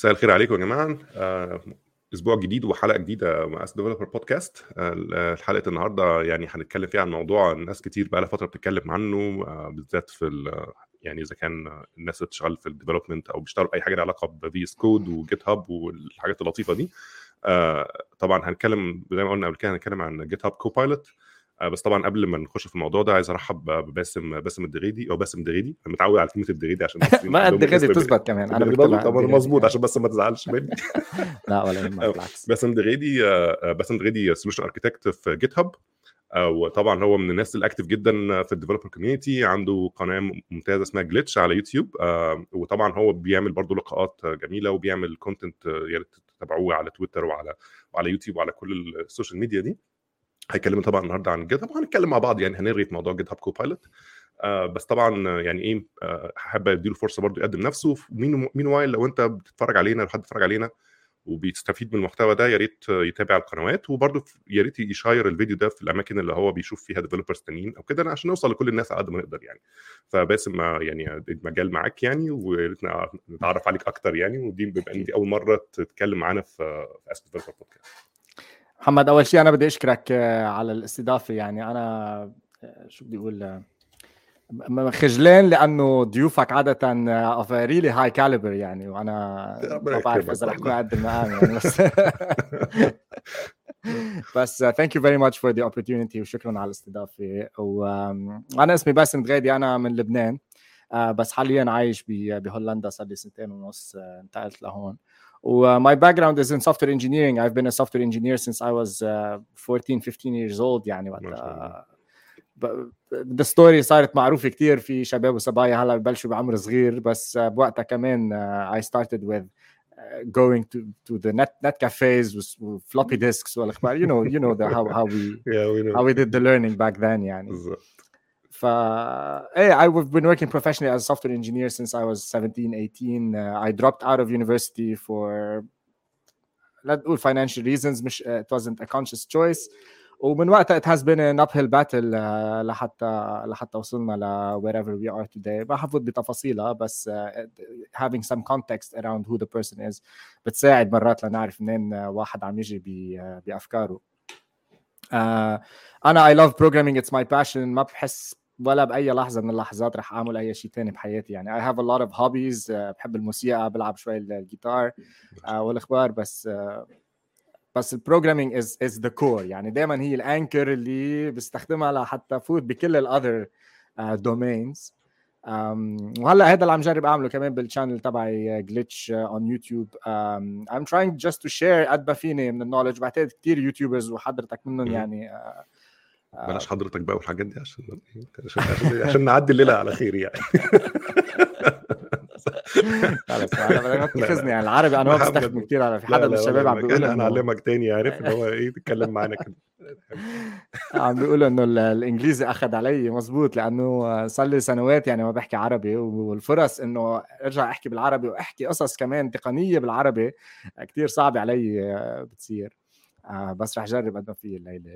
مساء الخير عليكم يا جماعة. آه، أسبوع جديد وحلقة جديدة مع Ask Developer Podcast حلقه النهارده يعني هنتكلم فيها عن موضوع ناس كتير بقى لها فترة بتتكلم عنه آه، بالذات في يعني إذا كان الناس اللي بتشتغل في ال development أو بيشتغلوا أي حاجة لها علاقة ب source code و GitHub والحاجات اللطيفة دي. آه، طبعا هنتكلم زي ما قلنا قبل كده هنتكلم عن GitHub Copilot بس طبعا قبل ما نخش في الموضوع ده عايز أرحب بباسم باسم الدغيدي أو باسم الدغيدي أنا متعود على كلمة الدغيدي عشان ما غادي بتزبط كمان أنا بكتبها طبعا مظبوط. عشان بس ما تزعلش مني لا ولا يهمك أو. بالعكس باسم دغيدي آه، باسم دغيدي solution architect في GitHub وطبعا هو من الناس ال active جدا في ال developer community عنده قناة ممتازة اسمها Glitch على يوتيوب آه، وطبعا هو بيعمل برضه لقاءات جميلة وبيعمل content يا ريت تتابعوه على تويتر وعلى وعلى يوتيوب وعلى كل ال social media دي هيكلمنا طبعا النهارده عن GitHub وهنتكلم مع بعض يعني هنرغي في موضوع GitHub Copilot آه بس طبعا يعني إيه آه، حابب أديله فرصة برضه يقدم نفسه. meanwhile لو أنت بتتفرج علينا لو حد بيتفرج علينا وبيستفيد من المحتوى ده يا ريت يتابع القنوات وبرضه يا ريت ي share الفيديو ده في الأماكن اللي هو بيشوف فيها developers تانيين أو كده عشان نوصل لكل الناس على قد ما نقدر يعني. فباسم يعني المجال معاك يعني ويا ريت نتعرف عليك أكتر يعني ودي ان دي أول مرة تتكلم معانا في Ask Developer Podcast محمد أول شيء أنا بدي أشكرك آه، على الاستضافة. يعني أنا آه، شو بدي أقول؟ آه، خجلان لأنه ضيوفك عادة of really high caliber يعني وأنا ما بعرف إذا رح اكون. قد المقام يعني بس بس thank you very much for the opportunity وشكرا على الاستضافة. وأنا اسمي باسم غادي أنا من لبنان بس حاليا عايش بهولندا صار لي سنتين ونص انتقلت لهون. و my background is in software engineering I've been a software engineer since I was uh, 14 15 years old يعني ما شاء وقتها ب- the story صارت معروفة كتير في شباب وصبايا هلا ببلشوا بعمر صغير بس آه، بوقتها كمان آه، I started with uh, going to to the net net cafes with, with floppy disks والاخبار you know you know the, how how we Yeah, we know. how we did the learning back then يعني بالظبط. ف hey, I've been working professionally as a software engineer since I was 17 18 uh, I dropped out of university for let's نقول financial reasons مش uh, it wasn't a conscious choice ومن وقتها it has been an uphill battle uh, لحتى لحتى وصلنا ل wherever we are today ما حفوت بتفاصيلها بس uh, having some context around who the person is بتساعد مرات لنعرف منين uh, واحد عم يجي ب- uh, بافكاره uh, انا I love programming it's my passion ما بحس ولا بأي لحظة من اللحظات رح أعمل أي شيء تاني بحياتي. يعني I have a lot of hobbies uh, بحب الموسيقى بلعب شوي الجيتار uh, والأخبار. بس uh, بس ال programming is is the core يعني دائما هي ال anchor اللي بستخدمها لحتى فوت بكل ال other domains وهلأ هذا اللي عم جرب أعمله كمان بال channel تبعي glitch on YouTube I'm trying just to share قد ما فيني من ال knowledge بعتقد كثير YouTubers وحضرتك منهم. يعني آه، آه، بلاش حضرتك بقى والحاجات دي عشان عشان, عشان, عشان نعدي الليلة على خير يعني خلص أنا يعني العربي أنا ما عم بستخدمه كثير على في حدا من الشباب عم. بيقول أنا إنه هنعلمك تاني عارف إن هو إيه تتكلم معانا كده عم بيقولوا إنه ال- الإنجليزي أخذ علي مزبوط لأنه صار لي سنوات يعني ما بحكي عربي والفرص إنه أرجع أحكي بالعربي وأحكي قصص كمان تقنية بالعربي كتير صعبة علي آه، بتصير آه، بس رح جرب قد ما في الليلة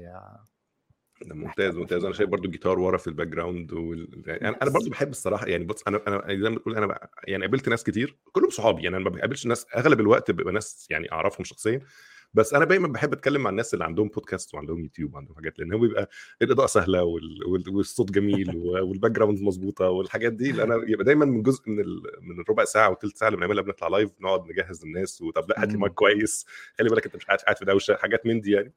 ده ممتاز ممتاز. أنا شايف برضو الجيتار ورا في ال background وال... يعني أنا برضو بحب الصراحة يعني بص أنا أنا زي ما بتقول أنا بقى يعني قابلت ناس كتير كلهم صحابي يعني أنا ما بقابلش ناس أغلب الوقت بيبقى ناس يعني أعرفهم شخصيا. بس أنا دايما بحب أتكلم مع الناس اللي عندهم بودكاست وعندهم يوتيوب وعندهم حاجات لأن هو بيبقى الإضاءة سهلة وال... وال... والصوت جميل وال background مظبوطة والحاجات دي. أنا يبقى دايما من جزء من ال... من الربع ساعة أو ثلث ساعة اللي بنعملها بنطلع live نقعد نجهز الناس وطب لا هات لي. مايك كويس خلي بالك أنت مش قاعد في دوشة حاجات من دي يعني.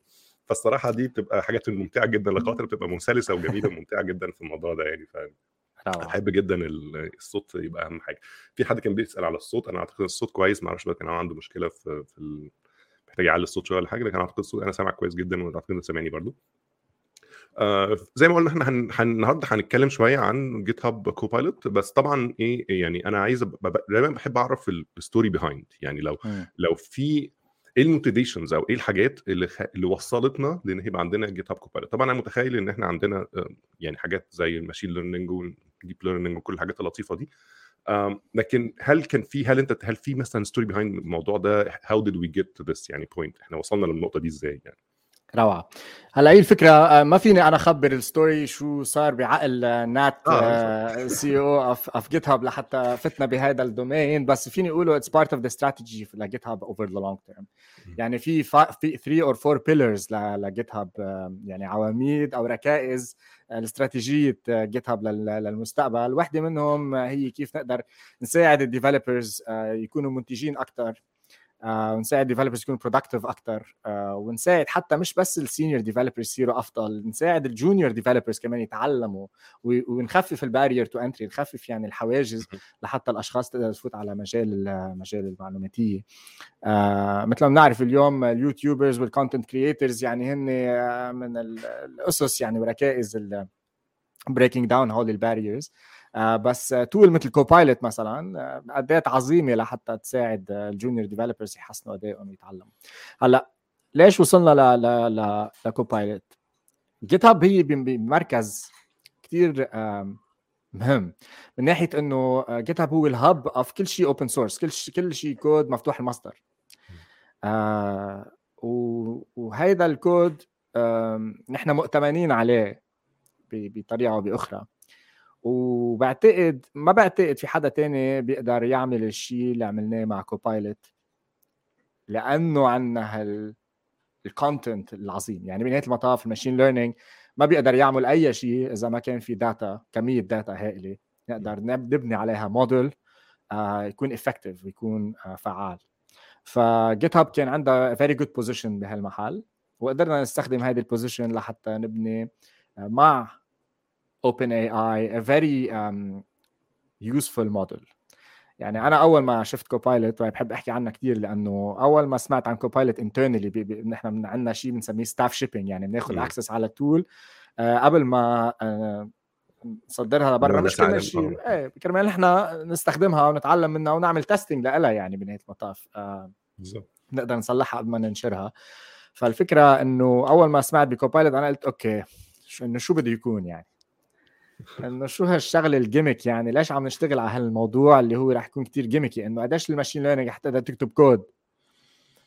فالصراحة دي بتبقى حاجات ممتعة جدا اللي بتبقى سلسه وجميله وممتعة جدا في الموضوع ده يعني روعة. بحب جدا ال- الصوت يبقى أهم حاجة. في حد كان بيسأل على الصوت أنا أعتقد الصوت كويس ما أعرفش بقى كان عنده مشكلة في في ال... محتاج يعلي الصوت شوية ولا حاجة لكن أعتقد الصوت أنا سامعك كويس جدا وأعتقد انت سامعني برضو. آه زي ما قلنا إحنا هن... هن... النهارده هنتكلم شوية عن GitHub Copilot بس طبعا إيه يعني أنا عايز دايما بحب أعرف ال story behind يعني لو. لو في إيه ال motivations أو إيه الحاجات اللي. اللي وصلتنا لإن يبقى عندنا GitHub Copilot؟ طبعا أنا متخيل إن إحنا عندنا آه، يعني حاجات زي ال machine learning وال deep learning وكل الحاجات اللطيفة دي. لكن هل كان في هل أنت هل في مثلا story behind الموضوع ده؟ how did we get to this يعني بوينت إحنا وصلنا للنقطة دي إزاي يعني؟ روعة. هلأ هي الفكرة؟ آه، ما فيني أنا أخبر ال story شو صار بعقل آه، Nat CEO of GitHub لحتى فتنا بهذا ال domain. بس فيني أقوله it's part of the strategy ل GitHub over the long term يعني في في 3 or 4 pillars ل GitHub يعني عواميد أو ركائز لاستراتيجية GitHub للمستقبل. واحدة منهم هي كيف نقدر نساعد ال developers آه، يكونوا منتجين أكثر آه ونساعد developers يكونوا productive أكثر آه ونساعد حتى مش بس ال senior developers يصيروا أفضل نساعد ال junior developers كمان يتعلموا ونخفف ال barrier to entry نخفف يعني الحواجز لحتى الأشخاص تقدر تفوت على مجال مجال المعلوماتية. آه مثل ما بنعرف اليوم ال YouTubers وال content creators يعني هن آه، من الأسس يعني وركائز breaking down هول ال barriers آه، بس tool مثل Copilot مثلا آه، اداه عظيمة لحتى تساعد ال junior developers يحسنوا أدائهم ويتعلموا هلأ ليش وصلنا ل ل ل Copilot GitHub هي بمركز كثير مهم. من ناحية إنه GitHub هو ال hub of كل شيء open source كل شيء كل شيء كود مفتوح المصدر. آه وهيدا الكود آه نحن مؤتمنين عليه بطريقة أو بأخرى. وبعتقد ما بعتقد في حدا تاني بيقدر يعمل الشيء اللي عملناه مع Copilot لأنه عندنا هال ال content العظيم. يعني بنهاية المطاف ال machine learning ما بيقدر يعمل أي شيء إذا ما كان في data كمية data هائلة نقدر نبني عليها موديل آه يكون effective ويكون آه فعال. ف GitHub كان عندها very good position بهالمحل وقدرنا نستخدم هذه ال position لحتى نبني آه مع OpenAI a very um, useful model. يعني أنا أول ما شفت Copilot بحب أحكي عنها كثير لأنه أول ما سمعت عن Copilot internally نحن عندنا شيء بنسميه staff shipping يعني بناخذ access على ال tool آه قبل ما آه نصدرها لبرا مش كنا شيء إيه كرمال نحن نستخدمها ونتعلم منها ونعمل testing لها يعني بنهايه المطاف. آه نقدر نصلحها قبل ما ننشرها. فالفكرة إنه أول ما سمعت ب Copilot أنا قلت okay شو إنه شو بده يكون يعني؟ انه شو هالشغلة ال gimmick يعني؟ ليش عم نشتغل على هالموضوع اللي هو رح يكون كتير gimmicky انه قديش ال machine learning حتى اذا تكتب كود؟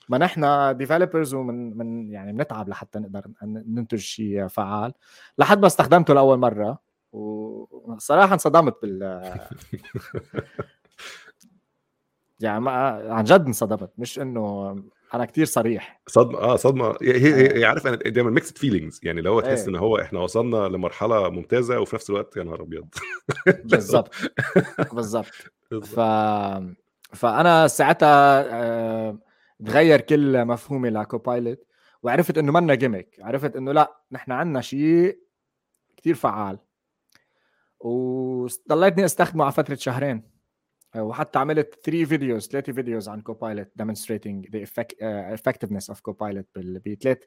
ما نحن developers ومن من يعني بنتعب لحتى نقدر ننتج شيء فعال. لحد ما استخدمته لأول مرة وصراحة انصدمت بال يعني ما عن جد انصدمت. مش إنه أنا كتير صريح. صدمة آه صدمة. هي هي عارف أنا دايما mixed feelings يعني لو تحس إن هو إحنا وصلنا لمرحلة ممتازة وفي نفس الوقت يا نهار أبيض. بالظبط بالظبط ف فأنا ساعتها آه، تغير كل مفهومي ل Copilot وعرفت إنه منا gimmick عرفت إنه لأ نحن عندنا شيء كتير فعال. وضليتني أستخدمه على فترة شهرين. وحتى عملت 3 videos 3 videos عن Copilot demonstrating the effect, uh, effectiveness of Copilot بثلاث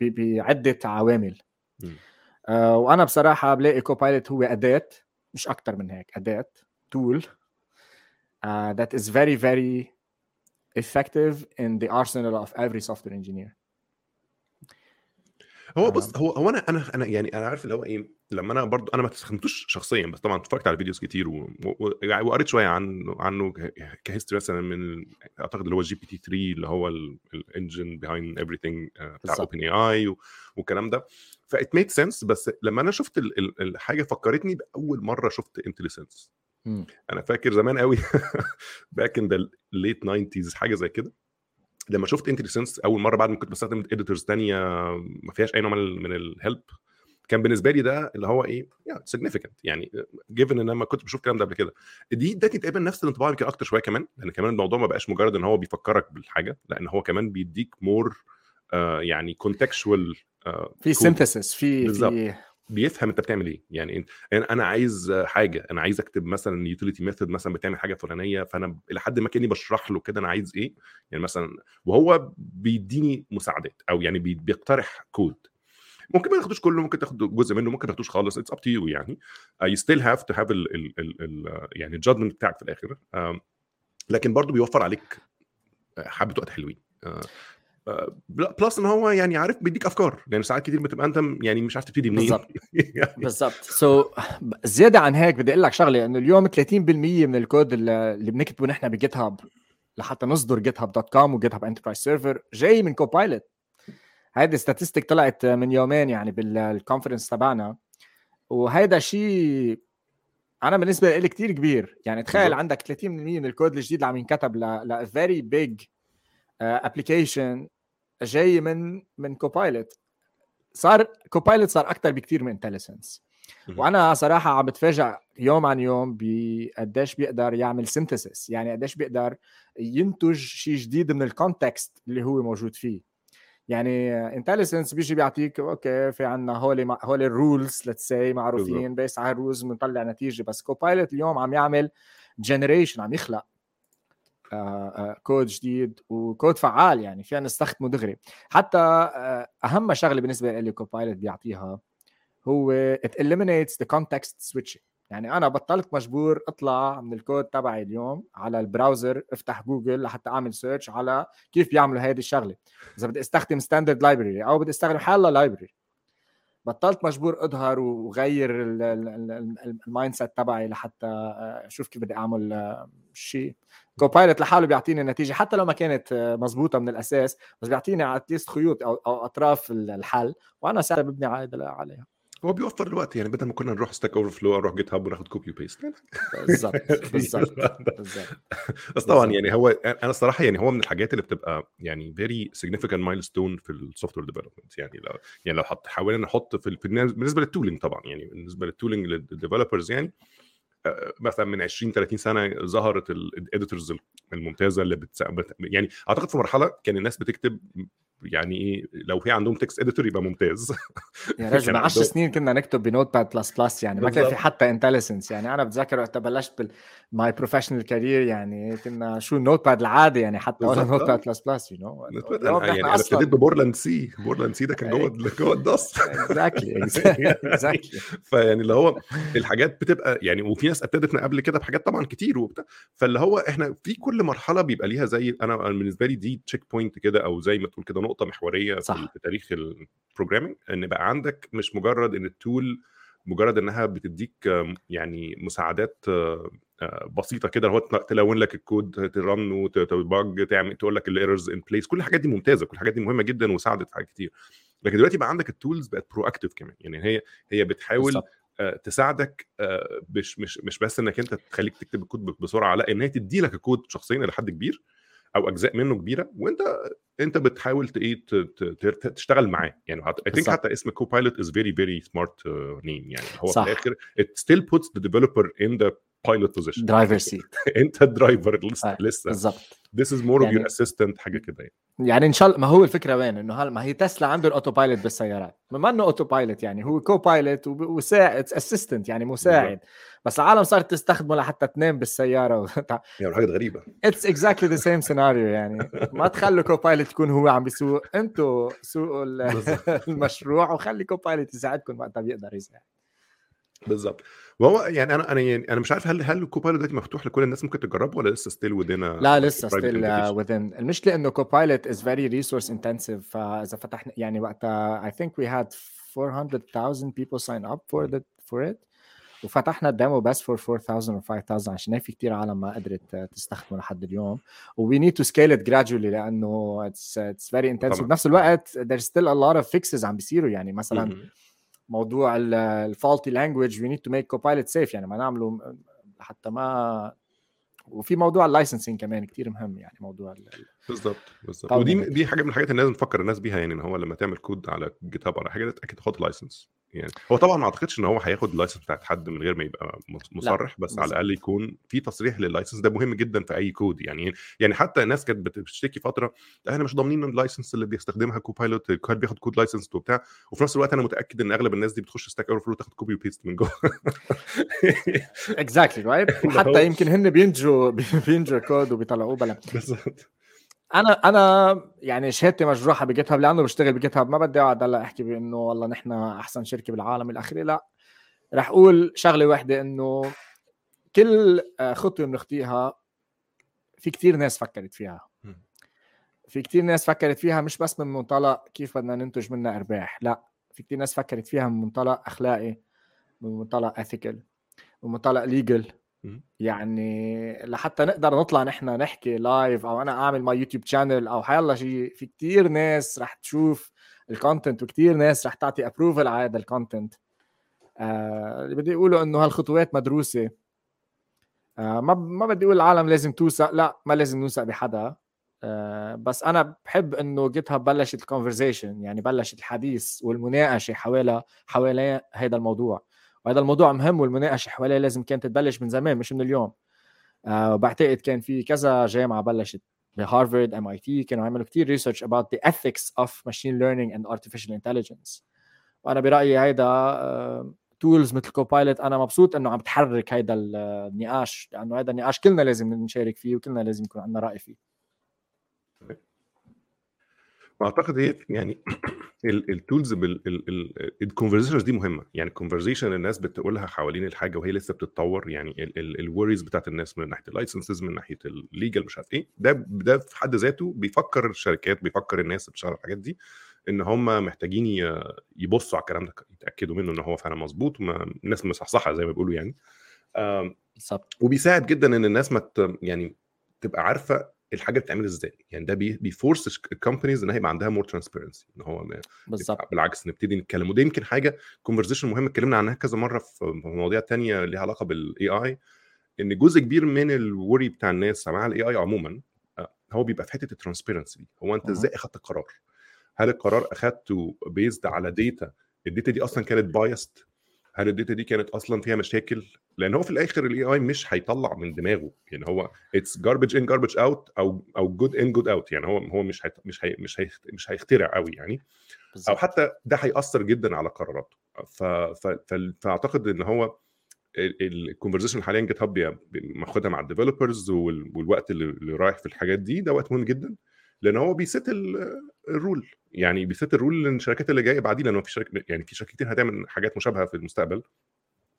بعده عوامل uh, وأنا بصراحه بلاقي Copilot هو اداه مش أكثر من هيك اداه tool uh, that is very very effective in the arsenal of every software engineer هو بص هو هو أنا أنا أنا يعني أنا عارف اللي هو إيه لما أنا برضو أنا ما استخدمتوش شخصيا بس طبعا اتفرجت على فيديوز كتير و... و... يعني وقريت شوية عنه عنه ك history مثلا من أعتقد اللي هو GPT 3 اللي هو ال engine behind everything بتاع OpenAI والكلام ده. that made sense بس لما أنا شفت الحاجة فكرتني بأول مرة شفت IntelliSense أنا فاكر زمان قوي back in the late 90 حاجة زي كده. لما شفت IntelliSense أول مرة بعد ما كنت بستخدم editors ثانية ما فيهاش أي نوع من ال help كان بالنسبة لي ده اللي هو إيه significant يعني جيفن إن أنا ما كنت بشوف الكلام ده قبل كده. دي ادتني تقريبا نفس الانطباع يمكن أكتر شوية كمان لأن كمان الموضوع ما بقاش مجرد إن هو بيفكرك بالحاجة لأن هو كمان بيديك more آه يعني contextual آه في synthesis في في بيفهم أنت بتعمل إيه. يعني أنا عايز حاجة أنا عايز أكتب مثلا utility method مثلا بتعمل حاجة فلانية فأنا إلى حد ما كأني بشرح له كده أنا عايز إيه. يعني مثلا وهو بيديني مساعدات أو يعني بيقترح كود ممكن ما تاخدوش كله ممكن تاخد جزء منه ممكن ما تاخدوش خالص it's up to you يعني. you still have to have يعني ال judgment بتاعك في الآخر. لكن برضه بيوفر عليك حبة وقت حلوين. uh, plus إن هو يعني عارف بيديك أفكار. يعني ساعات كتير بتبقى أنت يعني مش عارف تبتدي منين. بالظبط. بالظبط. so زيادة عن هيك بدي أقول لك شغلة إنه اليوم 30% من الكود اللي بنكتبه نحن ب GitHub لحتى نصدر GitHub dot com و GitHub Enterprise Server جاي من Copilot هيدي statistic طلعت من يومين يعني بال conference تبعنا. وهيدا شيء أنا بالنسبة لي كتير كبير. يعني تخيل. عندك 30% من الكود الجديد اللي عم ينكتب ل very big application جاي من من Copilot صار Copilot صار أكثر بكثير من IntelliSense وأنا صراحة عم بتفاجئ يوم عن يوم بقديش بيقدر يعمل synthesis يعني قديش بيقدر ينتج شيء جديد من ال context اللي هو موجود فيه. يعني IntelliSense بيجي بيعطيك okay في عندنا هول هول ال rules let's say معروفين based على ال rules بنطلع نتيجة. بس Copilot اليوم عم يعمل generation عم يخلق. كود آه، آه، جديد وكود فعال يعني فينا نستخدمه دغري حتى آه، أهم شغلة بالنسبة لي Copilot بيعطيها هو it eliminates the context switching. يعني أنا بطلت مجبور أطلع من الكود تبعي اليوم على ال browser أفتح جوجل لحتى أعمل search على كيف بيعملوا هذه الشغلة. إذا بدي أستخدم standard library أو بدي أستخدم حالة library بطلت مجبور أظهر وغير ال mindset تبعي لحتى أشوف كيف بدي أعمل شيء Copilot لحاله بيعطيني النتيجه حتى لو ما كانت مزبوطه من الأساس بس بيعطيني at least خيوط أو, أو أطراف الحل وأنا ساعتها ببني عليها. هو بيوفر الوقت يعني بدل ما كنا نروح Stack Overflow أروح GitHub وناخد copy و paste بالظبط بالظبط بس طبعا يعني هو أنا الصراحة يعني هو من الحاجات اللي بتبقى يعني very significant milestone في ال software development يعني لو يعني لو حط حاولنا نحط في بالنسبة لل tooling طبعا يعني بالنسبة لل tooling لل developers يعني مثلا من 20 30 سنة ظهرت ال editors الممتازة اللي بتس... يعني أعتقد في مرحلة كان الناس بتكتب يعني إيه لو في عندهم text editor يبقى ممتاز. يا رجل من 10 سنين كنا نكتب ب Notepad++ يعني. ما كان في حتى IntelliSense يعني. أنا بتذكر وقت بلشت my professional career يعني كنا شو ال Notepad العادي يعني حتى ولا Notepad++ you know يعني أنا ابتديت ب Borland C Borland C ده كان جوه جوه ال DOS exactly exactly فيعني اللي هو الحاجات بتبقى يعني وفي ناس ابتدت من قبل كده بحاجات طبعا كتير وبتاع. فاللي هو إحنا في كل مرحلة بيبقى ليها زي أنا بالنسبة لي دي checkpoint كده أو زي ما تقول كده نقطة محورية صح. في تاريخ ال programming إن بقى عندك مش مجرد إن ال tool مجرد إنها بتديك يعني مساعدات آه، بسيطة كده هو تلون لك الكود ترن وتباج تعمل تقول لك الايرورز ان بليس كل الحاجات دي ممتازة كل الحاجات دي مهمة جدا وساعدت في حاجات كتير لكن دلوقتي بقى عندك التولز بقت برو اكتف كمان يعني هي هي بتحاول بالزبط. آه، تساعدك آه، مش مش مش بس إنك أنت تخليك تكتب الكود بسرعة لأ إن هي تدي لك الكود شخصيا إلى حد كبير أو أجزاء منه كبيرة وأنت انت بتحاول إيه تشتغل معاه. يعني I think حتى اسم Copilot is very very smart name يعني هو صح. في الآخر it still puts the developer in the pilot position. driver seat انت ال driver لسه لسه. بالظبط. Is more يعني of your assistant حاجة كده يعني. يعني إن شاء الله ما هو الفكرة وين؟ إنه هل ما هي تسلا عنده ال autopilot بالسيارات. ما إنه autopilot يعني هو copilot وساعد assistant يعني مساعد. بس العالم صارت تستخدمه لحتى تنام بالسيارة. و... يعني حاجة غريبة. it's exactly the same scenario يعني. ما تخلوا copilot يكون هو عم بيسوق. أنتوا سوقوا المشروع وخلي copilot يساعدكم وقتها بيقدر يساعد. بالظبط وهو يعني أنا أنا يعني أنا مش عارف هل هل Copilot دلوقتي مفتوح لكل الناس؟ ممكن تجربه ولا لسه still within لا لسه still within المشكلة إنه Copilot is very resource intensive فاذا فتحنا يعني وقتها I think we had 400,000 people sign up for the for it. وفتحنا ال demo بس for 4000 و 5000 عشان في كثير عالم ما قدرت تستخدمه لحد اليوم. we need to scale it gradually لأنه it's it's very intensive بنفس الوقت there's still a lot of fixes عم بيصيروا. يعني مثلا موضوع ال faulty language we need to make Copilot safe يعني ما نعمله حتى ما وفي موضوع ال licensing كمان كتير مهم. يعني موضوع بالظبط بالظبط ودي دي حاجة من الحاجات اللي لازم نفكر الناس بيها يعني إن هو لما تعمل كود على GitHub على حاجة أكيد تاخد license يعني. هو طبعا ما أعتقدش إن هو هياخد ال license بتاعت حد من غير ما يبقى مصرح بس على الأقل يكون في تصريح لل license ده مهم جدا في أي كود يعني. يعني حتى الناس كانت بتشتكي فترة إحنا مش ضامنين ال license اللي بيستخدمها Copilot كان بياخد code license وبتاع. وفي نفس الوقت أنا متأكد إن أغلب الناس دي بتخش Stack Overflow تاخد copy و paste من جوه. exactly right وحتى يمكن هن بينجوا بينجوا كود وبيطلعوه بلا. بالظبط. أنا أنا يعني شهادتي مجروحة ب GitHub لأنه بشتغل ب GitHub ما بدي أقعد هلأ أحكي بإنه والله نحن أحسن شركة بالعالم الاخير لأ. رح أقول شغلة واحدة إنه كل آه، خطوة بنخطيها في كتير ناس فكرت فيها. في كتير ناس فكرت فيها مش بس من منطلق كيف بدنا ننتج منها أرباح لأ. في كتير ناس فكرت فيها من منطلق أخلاقي من منطلق ethical من منطلق legal يعني لحتى نقدر نطلع نحن نحكي live أو أنا أعمل my YouTube channel أو حيلا شيء في كتير ناس رح تشوف ال content وكثير ناس رح تعطي approval على هذا ال content آه اللي بدي أقوله إنه هالخطوات مدروسة. آه ما ما بدي أقول العالم لازم توثق لا ما لازم نوثق بحدا. آه بس أنا بحب إنه GitHub بلشت ال conversation يعني بلشت الحديث والمناقشة حوالي حوالي هذا الموضوع. وهذا الموضوع مهم والمناقشة حواليه لازم كانت تبلش من زمان مش من اليوم. آه بعتقد كان في كذا جامعة بلشت بهارفارد MIT كانوا عملوا كثير research about the ethics of machine learning and artificial intelligence. وأنا برأيي هيدا tools مثل Copilot أنا مبسوط إنه عم تحرك هيدا النقاش لأنه هذا النقاش كلنا لازم نشارك فيه وكلنا لازم يكون عندنا رأي فيه. وأعتقد هي يعني ال tools ال conversations دي مهمة. يعني ال conversation الناس بتقولها حوالين الحاجة وهي لسه بتتطور. يعني ال worries بتاعت الناس من ناحية ال licenses من ناحية ال legal مش عارف إيه. ده ده في حد ذاته بيفكر الشركات بيفكر الناس اللي بتشتغل الحاجات دي إن هم محتاجين يبصوا على الكلام ده يتأكدوا منه إن هو فعلا مظبوط الناس مصحصحة زي ما بيقولوا يعني. بالظبط. وبيساعد جدا إن الناس ما يعني تبقى عارفة الحاجة بتتعمل إزاي؟ يعني ده بي force ال companies إن هي يبقى عندها more transparency إن هو بالظبط. بالعكس نبتدي نتكلم. وده يمكن حاجة conversation مهمة اتكلمنا عنها كذا مرة في مواضيع تانية ليها علاقة بال AI إن جزء كبير من ال worry بتاع الناس مع ال AI عموما هو بيبقى في حتة ال transparency دي. هو أنت إزاي اخذت القرار؟ هل القرار اخذته based على data ال data دي أصلا كانت biased هل ال data دي كانت أصلا فيها مشاكل؟ لأن هو في الآخر ال AI مش هيطلع من دماغه. يعني هو it's garbage in garbage out أو أو good in good out يعني هو هو مش هي مش هي مش هي مش هيخترع قوي يعني. بالزبط. أو حتى ده هيأثر جدا على قراراته. فأعتقد إن هو ال conversation حاليا GitHub ماخدها مع ال developers والوقت اللي رايح في الحاجات دي ده وقت مهم جدا. لأن هو بيست الرول يعني بيست الرول للشركات اللي جاية بعدين لأنه في شركه يعني في شركات كتير هتعمل حاجات مشابهة في المستقبل.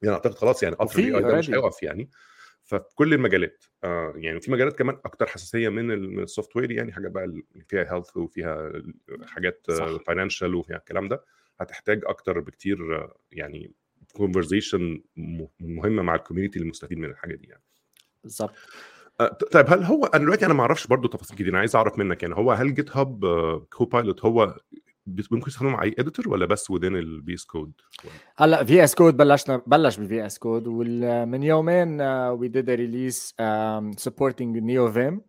يعني أعتقد خلاص يعني قطر ال AI ده مش هيقف يعني. ففي كل المجالات آه يعني في مجالات كمان أكتر حساسية من ال software يعني حاجات بقى فيها health وفيها حاجات financial وفيها الكلام ده هتحتاج أكتر بكتير يعني conversation مهمة مع ال community المستفيد من الحاجة دي يعني. بالظبط. طيب هل هو أنا دلوقتي أنا ما أعرفش برضه تفاصيل كتير أنا عايز أعرف منك يعني هو هل GitHub Copilot هو ممكن يستخدموا مع أي editor ولا بس within ال VS Code؟ هلا VS Code بلشنا بلش ب VS Code ومن يومين we did release supporting Neovim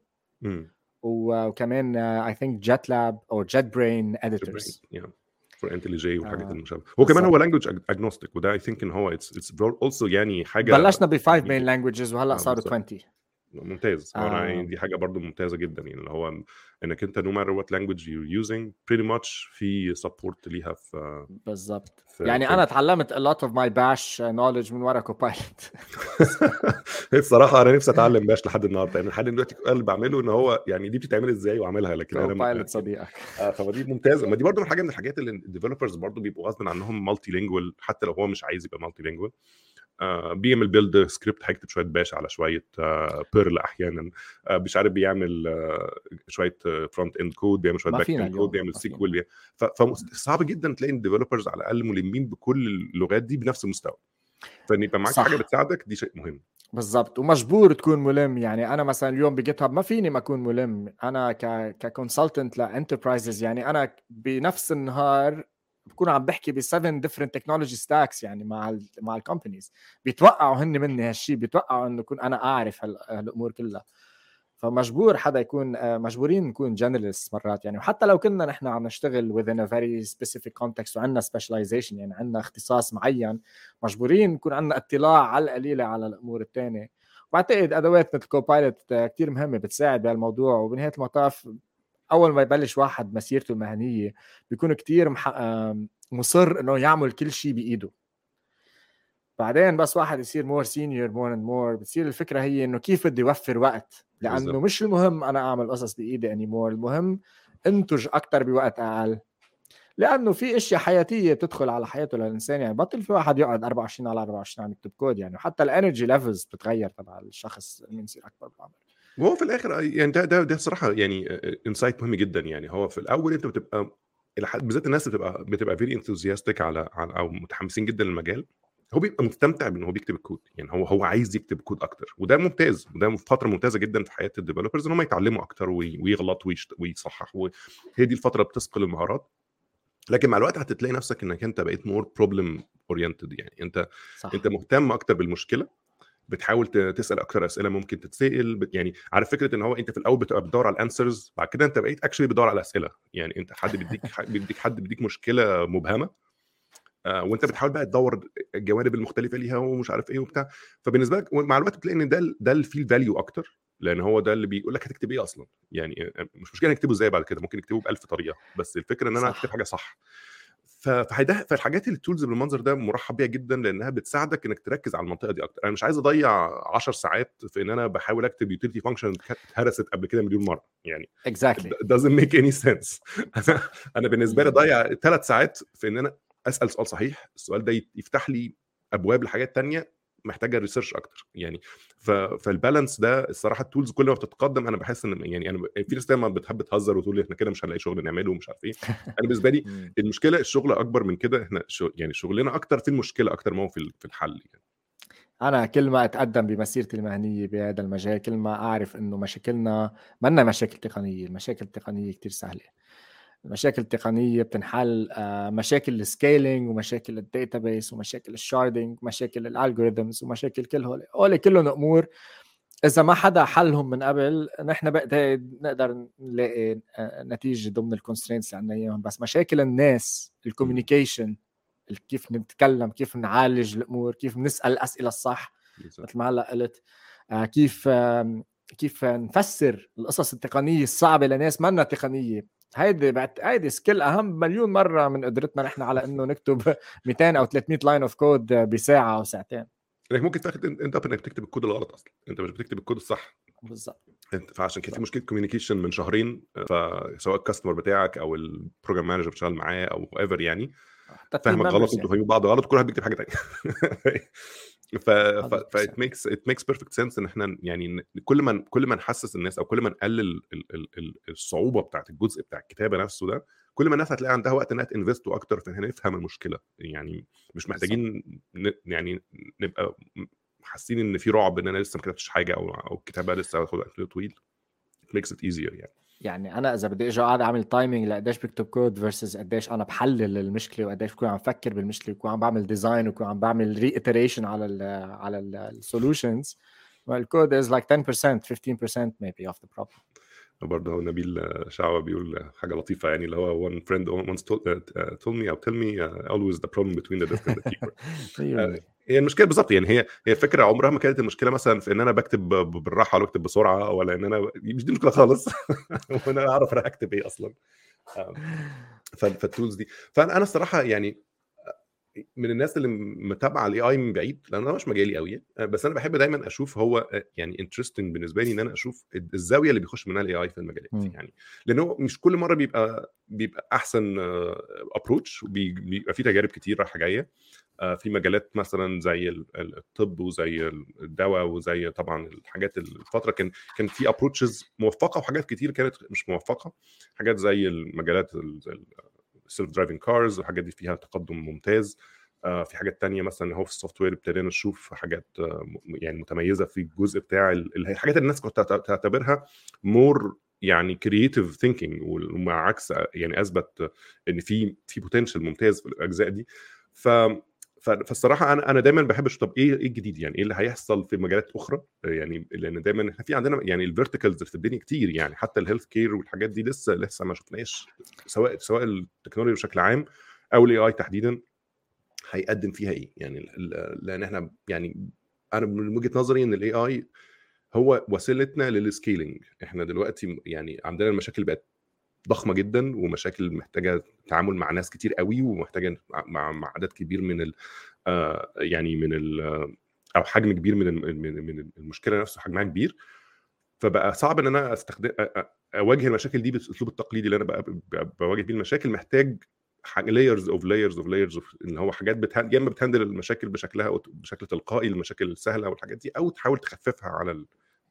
وكمان I think جيت لاب أو JetBrains editors for IntelliJ وحاجات المشابهة. هو كمان هو language agnostic وده I think إن هو it's it's also يعني حاجة بلشنا ب five main languages وهلا صاروا 20 ممتاز. آه. دي حاجة برضو ممتازة جدا يعني اللي هو إنك أنت no matter what language you using pretty much في support ليها في بالظبط يعني في أنا اتعلمت a lot of my bash knowledge من ورا Copilot الصراحه أنا نفسي أتعلم Bash لحد النهارده. يعني لحد دلوقتي اللي بعمله إن هو يعني دي بتتعمل إزاي واعملها لكن أنا Copilot صديقك. آه فدي ممتازة. ما دي برضو من حاجة من الحاجات اللي ال developers برضو بيبقوا غصب عنهم multilingual حتى لو هو مش عايز يبقى multilingual بيعمل build script هيكتب شوية Bash على شوية آه Perl أحيانا. آه مش عارف بيعمل شوية front end code بيعمل شوية back end code بيعمل SQL فصعب جدا تلاقي ال developers على الأقل ملمين بكل اللغات دي بنفس المستوى. فإن يبقى معاك حاجة بتساعدك دي شيء مهم. بالضبط. ومجبور تكون ملم. يعني أنا مثلا اليوم ب GitHub ما فيني ما أكون ملم. أنا ك ك consultant ل enterprises يعني أنا بنفس النهار بكون عم بحكي ب 7 different technology stacks يعني مع ال مع ال companies بيتوقعوا هن مني هالشيء بيتوقعوا إنه اكون أنا أعرف هالأمور كلها. فمجبور حدا يكون مجبورين نكون generalist مرات يعني. وحتى لو كنا نحن عم نشتغل within a very specific context وعندنا specialization يعني عندنا اختصاص معين مجبورين نكون عندنا اطلاع على القليلة على الأمور الثانية بعتقد ادوات مثل كوبايلوت كثير مهمة بتساعد بهالموضوع. وبنهاية المطاف أول ما يبلش واحد مسيرته المهنية بيكون كتير مح... مصر إنه يعمل كل شيء بإيده. بعدين بس واحد يصير مور senior more and more بتصير الفكرة هي إنه كيف بدي أوفر وقت؟ لأنه بالزبط. مش المهم أنا أعمل قصص بإيدي اني more المهم انتج أكثر بوقت أقل. لأنه في أشياء حياتية تدخل على حياته للإنسان يعني بطل في واحد يقعد 24 على 24 عم يكتب كود يعني وحتى ال energy levels بتتغير تبع الشخص اللي يصير أكبر بالعمر. وهو في الآخر يعني ده ده ده صراحة يعني insight مهم جدا يعني. هو في الأول أنت بتبقى بالذات الناس بتبقى بتبقى very enthusiastic على على أو متحمسين جدا للمجال. هو بيبقى مستمتع بإن هو بيكتب الكود يعني. هو هو عايز يكتب كود أكتر. وده ممتاز. وده فترة ممتازة جدا في حياة ال developers إن هم يتعلموا أكتر ويغلط ويصحح وهي دي الفترة بتثقل المهارات لكن مع الوقت هتتلاقي نفسك إنك أنت بقيت more problem oriented يعني. أنت صح. أنت مهتم أكتر بالمشكلة. بتحاول تسأل أكتر أسئلة ممكن تتسأل يعني عارف فكرة إن هو أنت في الأول بتبقى بتدور على ال answers بعد كده أنت بقيت actually بتدور على أسئلة. يعني أنت حد بيديك ح- بيديك حد بيديك مشكلة مبهمة آه، وأنت بتحاول بقى تدور الجوانب المختلفة ليها ومش عارف إيه وبتاع. فبالنسبة لك مع الوقت بتلاقي إن ده ده اللي فيه ال value أكتر لأن هو ده اللي بيقول لك هتكتب إيه أصلا. يعني آه، مش مشكلة نكتبه إزاي بعد كده ممكن نكتبه بألف طريقة بس الفكرة إن أنا. اكتب حاجة صح. فده فالحاجات ال tools بالمنظر ده مرحب بيها جدا لأنها بتساعدك إنك تركز على المنطقة دي أكتر. أنا مش عايز أضيع 10 ساعات في إن أنا بحاول أكتب utility function اتهرست قبل كده مليون مرة يعني exactly. it doesn't make any sense. أنا أنا بالنسبة لي أضيع ثلاث ساعات في إن أنا أسأل سؤال صحيح السؤال ده يفتح لي أبواب لحاجات تانية محتاجة research أكتر يعني. فال balance ده الصراحة ال tools كل ما بتتقدم أنا بحس إن يعني أنا في ناس دايما بتحب تهزر وتقول إحنا كده مش هنلاقي شغل نعمله ومش عارف إيه أنا بالنسبة لي مم. المشكلة الشغل أكبر من كده إحنا يعني شغلنا أكتر في المشكلة أكتر ما هو في الحل يعني أنا كل ما أتقدم بمسيرتي المهنية بهذا المجال كل ما أعرف إنه مشاكلنا منا مشاكل تقنية المشاكل التقنية كتير سهلة المشاكل التقنيه بتنحل آه، مشاكل ال scaling ومشاكل ال database ومشاكل ال sharding ومشاكل ال algorithms ومشاكل كل هول هول كلهم أمور إذا ما حدا حلهم من قبل نحن نقدر نلاقي آه، نتيجة ضمن ال constraints اللي عندنا إياهم. بس مشاكل الناس ال communication كيف نتكلم كيف نعالج الأمور كيف نسأل الأسئلة الصح مثل ما هلا قلت آه، كيف كيف نفسر القصص التقنية الصعبة لناس منا تقنية. هيدي بعت هيدي skill أهم مليون مرة من قدرتنا نحن على إنه نكتب 200 أو 300 line of code بساعة أو ساعتين. انك ممكن تاخد إنت انك بتكتب الكود الغلط أصلا. إنت مش بتكتب الكود الصح. بالضبط انت فعشان كده في مشكلة communication من شهرين فسواء ال customer بتاعك أو ال program manager بتشتغل معاه أو ever يعني فاهمك غلط. أنتوا فاهمين بعض غلط كل واحد بيكتب حاجة ثانية ف ف 100%. ف that makes it makes perfect sense إن إحنا يعني كل ما كل ما نحسس الناس أو كل ما نقلل ال- ال- ال- الصعوبة بتاعت الجزء بتاع الكتابة نفسه ده كل ما الناس هتلاقي عندها وقت إنها ت investوا أكتر في إن إحنا نفهم المشكلة. يعني مش محتاجين ن- يعني نبقى حاسين إن في رعب إن أنا لسه ما كتبتش حاجة أو أو الكتابة لسه هتاخد وقت طويل. It makes it easier يعني. يعني أنا إذا بدي أجي اقعد أعمل timing لقديش بكتب code versus قديش أنا بحلل المشكلة وقديش بكون عم فكر بالمشكلة وبكون عم بعمل design وبكون عم بعمل reiteration على ال على ال solutions ال code is like 10% 15% maybe of the problem. برضه هو نبيل شعوة بيقول حاجة لطيفة يعني اللي هو one friend once told, uh, told me أو tell me uh, always the problem between the desk and the keyboard مية هي المشكلة بالظبط يعني هي هي الفكرة عمرها ما كانت المشكلة مثلا في إن أنا بكتب ب- بالراحة ولا بكتب بسرعة ولا إن أنا مش دي المشكلة خالص. وأنا أعرف أنا هكتب أصلا. آم، ف- فال tools دي. فأنا أنا الصراحة يعني من الناس اللي متابعة ال AI من بعيد لأن أنا مش مجالي قوي بس أنا بحب دايما أشوف هو يعني interesting بالنسبة لي إن أنا أشوف الزاوية اللي بيخش منها ال AI في المجالات مم. يعني لأنه مش كل مرة بيبقى بيبقى أحسن approach بيبقى في تجارب كتير رايحه جاية آه، في مجالات مثلا زي ال- ال- الطب وزي الدواء وزي طبعا الحاجات الفترة كان كان في approaches موفقة وحاجات كتير كانت مش موفقة حاجات زي المجالات ال self driving cars والحاجات دي فيها تقدم ممتاز. آه، في حاجات تانية مثلا هو في ال software ابتدينا نشوف حاجات آه، يعني متميزة في الجزء بتاع ال- ال- الحاجات اللي الناس كنت تعت- تعتبرها more يعني creative thinking ومع يعني أثبت إن في في potential ممتاز في الأجزاء دي. ف- فالصراحة أنا أنا دايما بحب أشوف طب إيه إيه الجديد يعني؟ إيه اللي هيحصل في مجالات أخرى؟ يعني لأن دايما إحنا في عندنا يعني ال verticals في الدنيا كتير يعني حتى ال health care والحاجات دي لسه لسه ما شفناش سواء سواء التكنولوجيا بشكل عام أو ال AI تحديدا هيقدم فيها إيه؟ يعني لأن إحنا يعني أنا من وجهة نظري إن ال AI هو وسيلتنا لل scaling إحنا دلوقتي يعني عندنا المشاكل بقت ضخمة جدا ومشاكل محتاجة تعامل مع ناس كتير قوي ومحتاجة مع مع عدد كبير من ال آه، يعني من ال أو حجم كبير من من المشكلة نفسه حجمها كبير. فبقى صعب إن أنا استخدم أواجه المشاكل دي بالاسلوب التقليدي اللي أنا بقى بواجه بيه المشاكل. محتاج layers of layers of layers إن هو حاجات بتهند... يا إما بت handle المشاكل بشكلها بشكل تلقائي المشاكل السهله والحاجات دي أو تحاول تخففها على ال...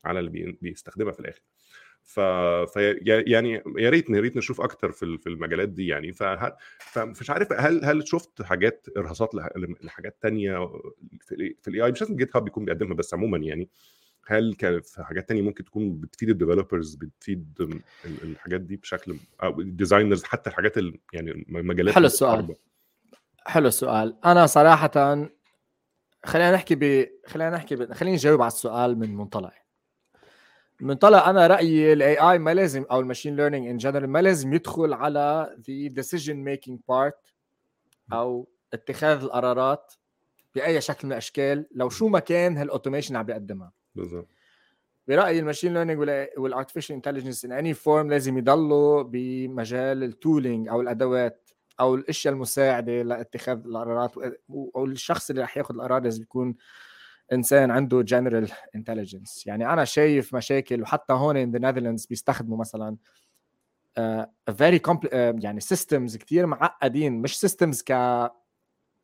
على اللي بي... بيستخدمها في الآخر. ف... ف يعني يا ريت يا ريت نشوف أكتر في في المجالات دي يعني. فهل... فمش عارف هل هل شفت حاجات إرهاصات لح- لحاجات تانية في ال في ال AI مش لازم GitHub يكون بيقدمها بس عموما يعني. هل كانت في حاجات تانية ممكن تكون بتفيد ال developers بتفيد الحاجات دي بشكل أو ال designers حتى الحاجات ال... يعني مجالات حلو السؤال. حلو السؤال. أنا صراحة خلينا نحكي ب خلينا نحكي ب... خليني أجاوب على السؤال من منطلق منطلق أنا رأيي ال AI ما لازم أو ال machine learning in general ما لازم يدخل على the decision making part أو اتخاذ القرارات بأي شكل من الأشكال لو شو ما كان هال automation عم بيقدمها. بالضبط. برأيي ال machine learning وال artificial intelligence in any form لازم يضلوا بمجال ال tooling أو الأدوات أو الأشياء المساعدة لاتخاذ القرارات أو الشخص اللي رح ياخذ القرار لازم يكون إنسان عنده general intelligence يعني أنا شايف مشاكل وحتى هون in the Netherlands بيستخدموا مثلا very uh, uh, يعني systems كثير معقدين مش systems ك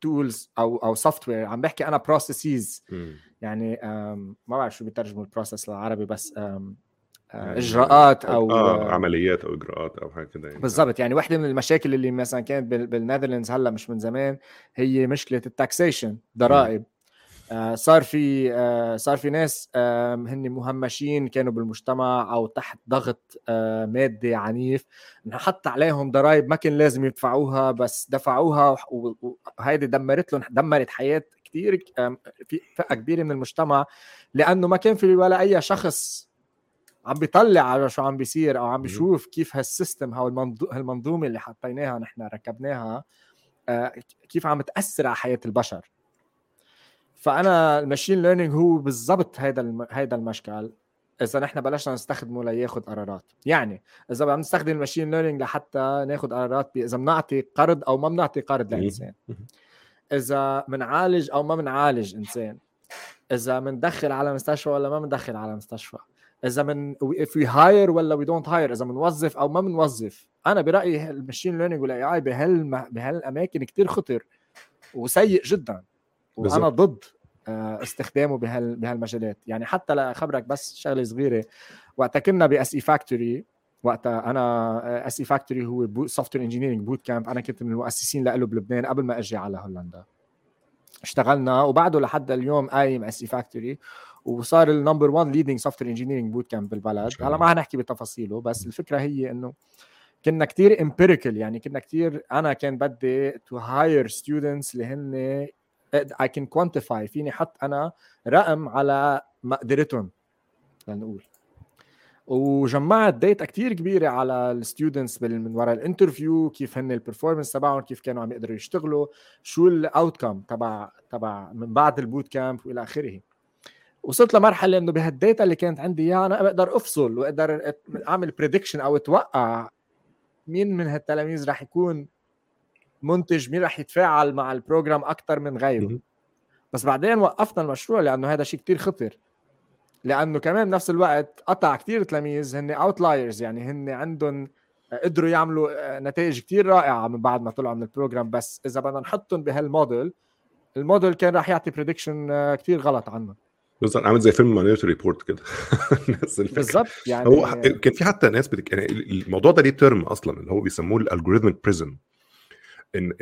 tools أو أو software عم بحكي أنا processes يعني um, ما بعرف شو بيترجموا ال process للعربي بس um, uh, إجراءات أو آه عمليات أو إجراءات أو حاجة كده يعني. بالضبط. يعني وحده من المشاكل اللي مثلا كانت بال Netherlands هلأ مش من زمان هي مشكلة ال taxation ضرائب. آه، صار في آه، صار في ناس هن مهمشين كانوا بالمجتمع أو تحت ضغط آه، مادي عنيف. حط عليهم ضرائب ما كان لازم يدفعوها بس دفعوها وهيدي دمرت لهم دمرت حياة كثير في فئة كبيرة من المجتمع. لأنه ما كان في ولا أي شخص عم بيطلع على شو عم بيصير أو عم بيشوف كيف هال system أو المنظومه اللي حطيناها نحن ركبناها كيف عم تأثر على حياة البشر. فأنا ال machine learning هو بالضبط هذا الم... هذا المشكل. إذا نحن بلشنا نستخدمه لياخذ قرارات. يعني إذا بدنا نستخدم ال machine learning لحتى ناخذ قرارات إذا بنعطي قرض أو ما بنعطي قرض لإنسان. إذا بنعالج أو ما بنعالج إنسان. إذا بندخل على مستشفى ولا ما بندخل على مستشفى. إذا من if we hire ولا we don't hire. إذا بنوظف أو ما بنوظف أنا برأيي ال machine learning وال AI بهال بهالأماكن كثير خطر وسيء جدا. وأنا ضد آه، استخدامه بهال بهالمجالات. يعني حتى لاخبرك بس شغلة صغيرة. وقتها كنا ب SE Factory وقتها أنا SE Factory هو software engineering bootcamp أنا كنت من المؤسسين له بلبنان قبل ما أجي على هولندا. اشتغلنا وبعده لحد اليوم قايم SE Factory وصار ال number 1 leading software engineering bootcamp بالبلد هلا ما حنحكي بتفاصيله بس الفكرة هي إنه كنا كتير empirical يعني كنا كتير أنا كان بدي to hire students اللي هن I can quantify فيني أحط أنا رقم على مقدرتهم لنقول. وجمعت data كتير كبيرة على ال students من وراء ال interview كيف هن ال performance تبعهم كيف كانوا عم يقدروا يشتغلوا شو ال outcome تبع تبع من بعد ال bootcamp وإلى آخره. وصلت لمرحلة إنه بهال data اللي كانت عندي إياها أنا بقدر أفصل وأقدر أعمل prediction أو أتوقع مين من هالتلاميذ رح يكون منتج مين رح يتفاعل مع ال program أكثر من غيره. بس بعدين وقفنا المشروع لأنه هذا شيء كتير خطر. لأنه كمان بنفس الوقت قطع كتير تلاميذ هن outliers يعني هن عندهم قدروا يعملوا نتائج كتير رائعة من بعد ما طلعوا من ال program. بس إذا بدنا نحطهم بهال model ال model كان راح يعطي prediction كتير غلط عنه بالظبط عامل زي فيلم Minority Report كده. نفس الفكرة بالظبط يعني هو كان في حتى ناس بتك... يعني الموضوع ده ليه term أصلا اللي هو بيسموه ال algorithmic prison إن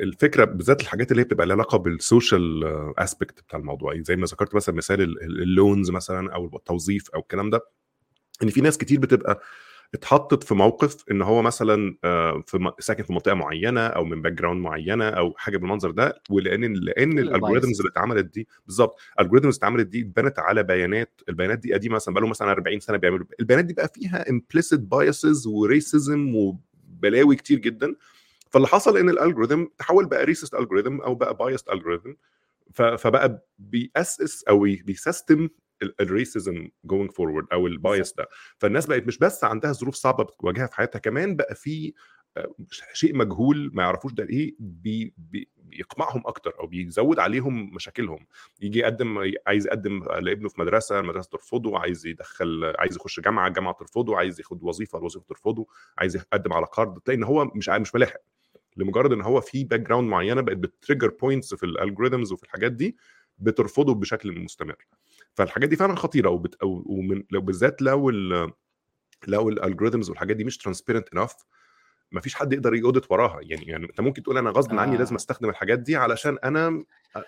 الفكرة بالذات الحاجات اللي هي بتبقى لها علاقة بال social aspect بتاع الموضوع. زي ما ذكرت مثلا مثال ال loans مثلا أو التوظيف أو الكلام ده إن في ناس كتير بتبقى اتحطت في موقف إن هو مثلا آه، في ساكن في منطقة معينة أو من background معينة أو حاجة بالمنظر ده ولأن لأن ال algorithms اللي اتعملت دي بالظبط ال algorithms اللي اتعملت دي اتبنت على بيانات. البيانات دي قديمة مثلا بقى مثلا 40 سنة بيعملوا البيانات دي بقى فيها implicit biases و racism وبلاوي كتير جدا فاللي حصل إن ال algorithm تحول بقى racist algorithm أو بقى biased algorithm فبقى بيأسس أو بي system ال racism going forward أو ال bias ده. فالناس بقت مش بس عندها ظروف صعبة بتواجهها في حياتها كمان بقى في آه، شيء مجهول ما يعرفوش ده إيه بي بي بيقمعهم أكتر أو بيزود عليهم مشاكلهم. يجي يقدم عايز يقدم لابنه في مدرسة المدرسة ترفضه عايز يدخل عايز يخش جامعة الجامعة ترفضه عايز ياخد وظيفة الوظيفه ترفضه عايز يقدم على قرض تلاقي إن هو مش مش ملاحق. لمجرد إن هو في background معينة بقت بت trigger points في ال algorithms وفي الحاجات دي بترفضه بشكل مستمر. فالحاجات دي فعلا خطيرة وبت... ومن لو بالذات لو ال... لو ال algorithms والحاجات دي مش transparent enough ما فيش حد يقدر ي audit وراها. يعني يعني أنت ممكن تقول أنا غصب عني لازم آه. أستخدم الحاجات دي علشان أنا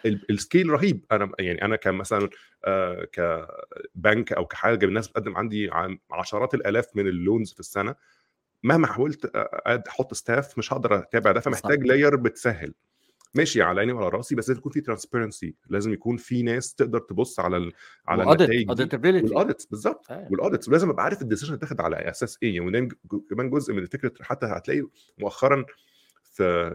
ال- ال scale رهيب. أنا يعني أنا كمثلا آه، كبنك أو كحاجة الناس بتقدم عندي عن- عشرات الآلاف من ال loans في السنة. مهما حاولت أحط staff مش هقدر أتابع ده فمحتاج. layer بتسهل. ماشي على عيني وعلى راسي بس لازم يكون في transparency لازم يكون في ناس تقدر تبص على ال... على النتائج وال audits بالظبط. وال audits ولازم أبقى عارف ال decision اتاخد على أساس إيه. وده ج- كمان جزء من فكره حتى هتلاقي مؤخرا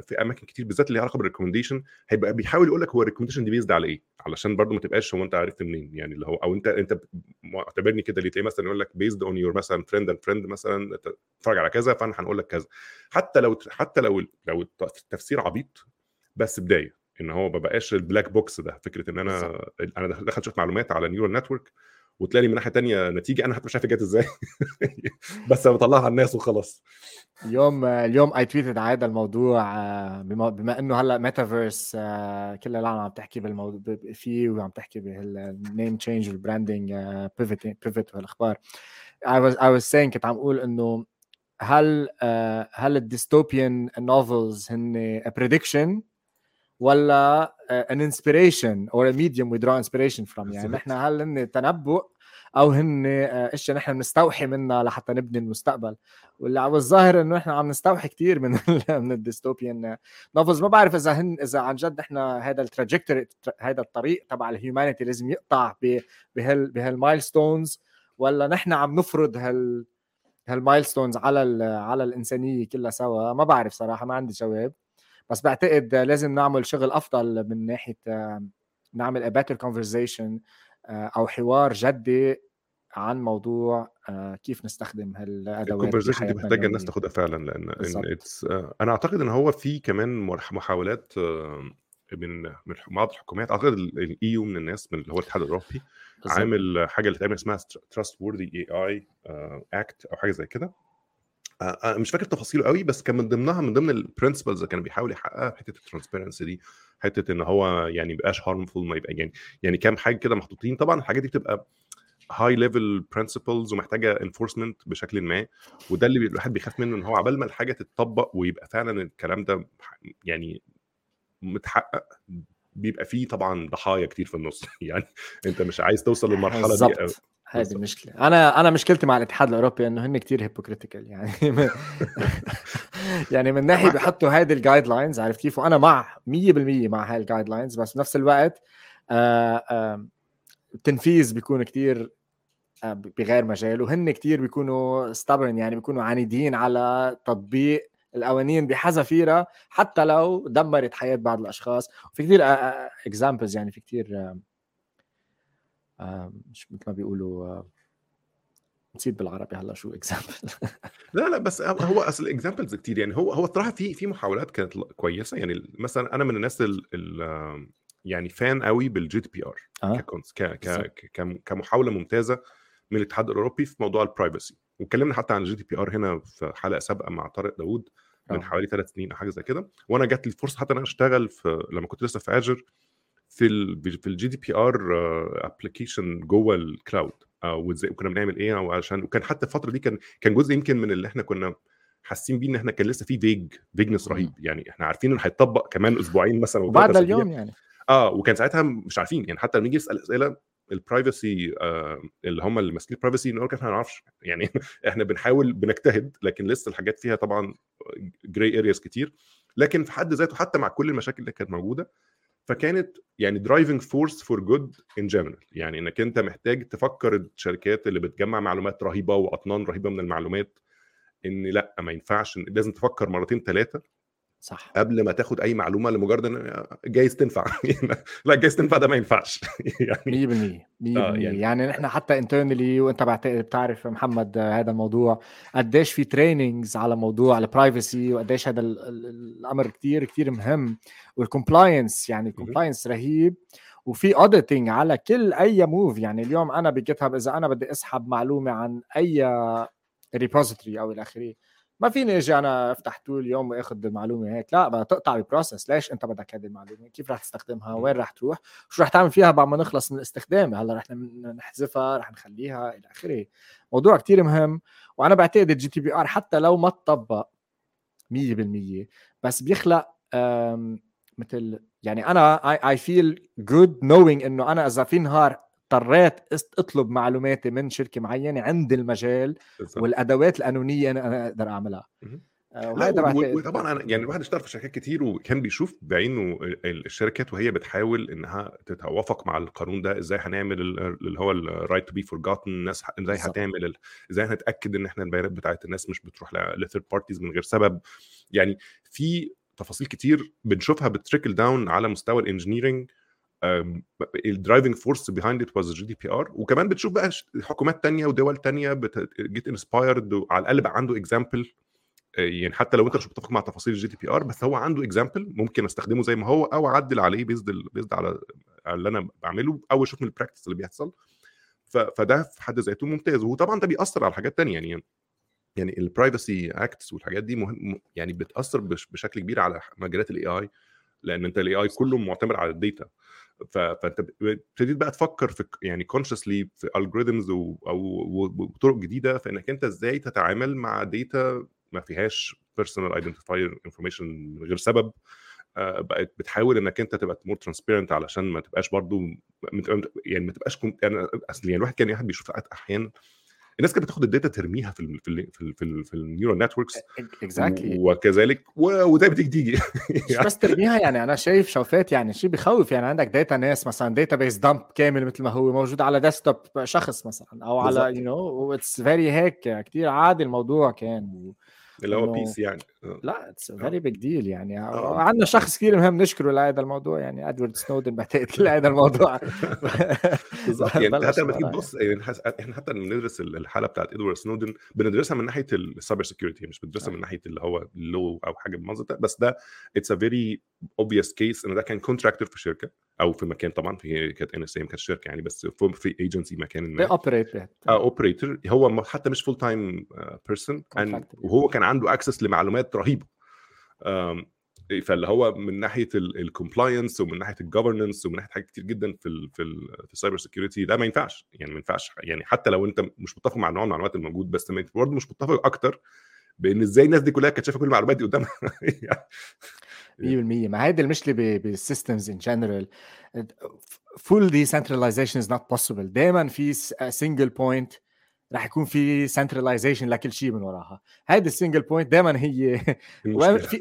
في أماكن كتير بالذات اللي علاقة بال recommendation هيبقى بيحاول يقول لك هو ال recommendation دي based على إيه؟ علشان برضو ما تبقاش هو أنت عرفت منين يعني اللي هو أو أنت أنت معتبرني كده اللي تلاقي مثلا يقول لك based on your مثلا friend and friend مثلا تتفرج على كذا فأنا هنقول لك كذا. حتى لو حتى لو لو التفسير عبيط بس بداية إن هو ما بقاش ال black box ده فكرة إن أنا. أنا دخل- دخلت شوية معلومات على neural network وتلاقي من ناحية تانية نتيجة أنا حتى مش عارف جت إزاي. بس بطلعها على الناس وخلاص. اليوم اليوم I tweeted هذا الموضوع آه، بما, إنه هلأ ميتافيرس كل العالم عم تحكي بالموضوع فيه وعم تحكي بال name change وال branding pivot pivot وهالاخبار I was I was كنت عم أقول إنه هل آه، هل ال dystopian novels هن prediction ولا آه، inspiration or a medium we draw inspiration from. يعني. نحن هل هن تنبؤ أو هن آه، اشياء نحن بنستوحي منها لحتى نبني المستقبل؟ واللي على الظاهر إنه نحن عم نستوحي كثير من من ال dystopian novels ما بعرف إذا هن إذا عن جد نحن هذا ال trajectory هذا الطريق تبع ال humanity لازم يقطع بهال بهال milestones ولا نحن عم نفرض هال هال milestones على على الإنسانية كلها سوا؟ ما بعرف صراحة ما عندي جواب. بس بعتقد لازم نعمل شغل أفضل من ناحية نعمل better conversation آه، أو حوار جدي عن موضوع آه، كيف نستخدم هالأدوات ال conversation دي محتاجة الناس. تاخدها فعلا لأن إن آه، أنا أعتقد إن هو في كمان محاولات من من بعض الحكومات أعتقد ال EU من الناس من اللي هو الاتحاد الأوروبي. عامل حاجة اللي تقريبا اسمها Trustworthy AI Act أو حاجة زي كده آه، آه، مش فاكر تفاصيله قوي بس كان من ضمنها من ضمن ال principles اللي كان بيحاول يحققها حتة ال transparency دي حتة إن هو يعني ما يبقاش harmful ما يبقى يعني يعني كام حاجة كده محطوطين. طبعا الحاجات دي بتبقى high level principles ومحتاجة enforcement بشكل ما وده اللي الواحد بيخاف منه إن هو عبال ما الحاجة تتطبق ويبقى فعلا الكلام ده يعني متحقق بيبقى فيه طبعا ضحايا كتير في النص. يعني أنت مش عايز توصل للمرحلة دي بالضبط هذه بالظبط. المشكلة. أنا أنا مشكلتي مع الاتحاد الأوروبي إنه هن كتير hypocritical يعني من يعني من ناحية بيحطوا هذه ال guidelines عرفت كيف؟ وأنا مع 100% مع هاي ال guidelines بس بنفس الوقت آه، آه، التنفيذ بيكون كتير آه، بغير مجال. وهن كتير بيكونوا stubborn يعني بيكونوا عنيدين على تطبيق القوانين بحذافيرها حتى لو دمرت حياة بعض الأشخاص. في كثير examples يعني في كثير آه، آه، مش مثل ما بيقولوا آه، نسيت بالعربي هلأ شو example لا لا بس هو أصل examples كتير يعني. هو هو الصراحة في في محاولات كانت كويسة يعني. مثلا أنا من الناس ال ال يعني fan قوي بال GDPR كم- كمحاولة ممتازة من الاتحاد الأوروبي في موضوع ال privacy واتكلمنا حتى عن ال GDPR هنا في حلقة سابقة مع طارق داوود من آه. حوالي ثلاث سنين أو حاجة زي كده وأنا جات لي الفرصة حتى إن أنا أشتغل في لما كنت لسه في Azure في ال في ال GDPR application جوه ال cloud آه، وإزاي وكنا بنعمل إيه وعشان وكان حتى الفترة دي كان كان جزء يمكن من اللي إحنا كنا حاسين بيه إن إحنا كان لسه في vague vagueness. رهيب يعني إحنا عارفين إنه هيتطبق كمان أسبوعين مثلا وبعد. اليوم يعني آه وكان ساعتها مش عارفين يعني حتى لما نيجي نسأل أسئلة ال privacy آه اللي هم اللي ماسكين ال privacy نقول إحنا ما نعرفش يعني إحنا بنحاول بنجتهد لكن لسه الحاجات فيها طبعا gray areas كتير لكن في حد ذاته حتى مع كل المشاكل اللي كانت موجودة فكانت يعني driving force for good in general يعني إنك أنت محتاج تفكر الشركات اللي بتجمع معلومات رهيبة وأطنان رهيبة من المعلومات إن لأ ما ينفعش لازم تفكر مرتين ثلاثة صح. قبل ما تاخد أي معلومة لمجرد إن جايز تنفع. لا جايز تنفع ده ما ينفعش. يعني 100% 100% آه، يعني, يعني- يعني نحن حتى internally وأنت بتعرف محمد هذا الموضوع قديش في trainings على موضوع ال privacy وقديش هذا ال- ال- الأمر كتير كتير مهم. وال compliance يعني ال compliance رهيب. وفي auditing على كل أي move يعني اليوم أنا ب GitHub إذا أنا بدي أسحب معلومة عن أي repository أو إلى آخره ما فيني أجي أنا أفتح tool اليوم واخذ المعلومة هيك. لا بدها تقطع ب process ليش أنت بدك هذه المعلومة؟ كيف رح تستخدمها؟ وين رح تروح؟ شو رح تعمل فيها بعد ما نخلص من الاستخدام؟ هلأ رح نحذفها رح نخليها إلى آخره. موضوع كتير مهم وأنا بعتقد ال GDPR حتى لو ما تطبق 100% بس بيخلق مثل يعني أنا I feel good knowing إنه أنا إذا في نهار اضطريت اطلب معلوماتي من شركة معينة عندي المجال بالزبط. والأدوات القانونية أنا أقدر أعملها. آه، وطبعا أنا يعني الواحد اشتغل في شركات كتير وكان بيشوف بعينه الشركات وهي بتحاول إنها تتوافق مع القانون ده إزاي هنعمل اللي هو ال right to be forgotten الناس إزاي هتعمل إزاي هنتاكد إن إحنا البيانات بتاعت الناس مش بتروح ل third parties من غير سبب. يعني في تفاصيل كتير بنشوفها ب trickle down على مستوى ال engineering ال driving force behind it was GDPR وكمان بتشوف بقى حكومات تانية ودول تانية get inspired على الأقل بقى عنده example آه، يعني حتى لو انت مش متفق مع تفاصيل ال GDPR بس هو عنده example ممكن أستخدمه زي ما هو أو أعدل عليه based based على اللي أنا بعمله أو أشوف من ال practice اللي بيحصل. فده في حد ذاته ممتاز. وطبعا ده بيأثر على حاجات تانية يعني يعني ال privacy acts والحاجات دي مهم يعني بتأثر بشكل كبير على مجالات ال AI لأن أنت ال AI كله معتمد على ال data فانت ابتديت بقى تفكر في يعني consciously في algorithms أو بطرق جديدة في انك أنت إزاي تتعامل مع data ما فيهاش personal identifier information من غير سبب. آه، بقت بتحاول إنك أنت تبقى more transparent علشان ما تبقاش برضو يعني ما تبقاش يعني أصل يعني الواحد كان واحد بيشوف أحيانا الناس كانت بتاخد ال data ترميها في ال في ال في ال في, ال في ال neural networks exactly وكذلك وده بتيجي. تيجي مش بس ترميها يعني أنا شايف شوفات يعني شيء بخوف يعني. عندك data ناس مثلا database dump كامل مثل ما هو موجود على desktop شخص مثلا أو على you know it's very هيك كثير عادي الموضوع كان. اللي هو بس يعني. لا اتس فيري بيج ديل يعني. آه. عندنا شخص كثير مهم نشكره لهذا الموضوع يعني أدوارد سنودن بعتقد كل هذا الموضوع. بالظبط. يعني حتى لما تيجي تبص يعني. إحنا حتى بندرس الحالة بتاعت إدوارد سنودن بندرسها من ناحية ال cyber security مش بندرسها من ناحية اللي هو ال law أو حاجة بالمنظر ده. بس ده it's a very obvious case إن ده كان contractor في شركة أو في مكان. طبعا في كانت NSA ما كانتش شركة يعني بس في ايجنسي مكان ما. اوبريتور اوبريتور هو حتى مش full time person وهو كان عنده access لمعلومات رهيبة. فاللي هو من ناحية ال compliance ومن ناحية ال governance ومن ناحية حاجات كتير جدا في ال في ال في ال cyber security ده ما ينفعش. يعني ما ينفعش. يعني حتى لو انت مش متفق مع نوع المعلومات الموجود بس برضه مش متفق أكتر بأن إزاي الناس دي كلها كانت شايفة كل المعلومات دي قدامها. 100% ما هيدي المشكلة بال systems in general full decentralization is not possible دائما في single point رح يكون في centralization لكل شيء من وراها. هيدي ال single point دائما هي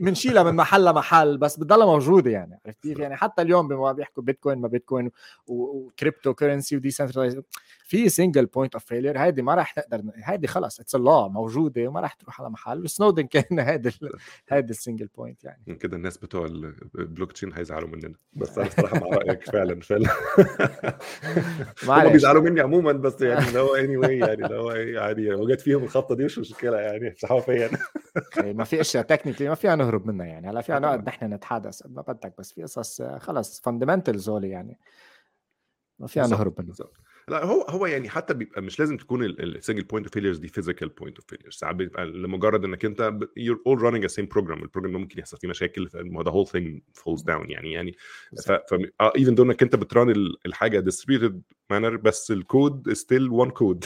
بنشيلها من محل لمحل بس بتضلها موجودة يعني عرفت كيف؟ يعني حتى اليوم بيحكوا بيتكوين ما بيتكوين و cryptocurrency و decentralization في single point of failure هيدي ما راح نقدر هيدي خلص it's الله موجودة وما راح تروح على محل. وسنودن كان هيدي هيدي ال single point يعني. كده الناس بتوع البلوك تشين هيزعلوا مننا. بس أنا الصراحه مع رأيك فعلا فعلا. هم بيزعلوا مني عموما بس يعني اللي هو anyway يعني هو عادي لو جت فيهم الخطه دي مش مشكلة يعني صحافيا ما في أشياء technically ما فيها نهرب منها يعني. هلا فيها نقعد نحن نتحدث ما بدك بس في قصص خلص fundamentals هول يعني. ما فيها نهرب منها. لا هو هو يعني حتى بيبقى مش لازم تكون ال single point of failures دي physical point of failures ساعات بيبقى لمجرد إنك أنت you're all running the same program ال program ده ممكن يحصل فيه مشاكل the whole thing falls down يعني يعني ف even though إنك أنت بت run الحاجة distributed manner بس ال code still one code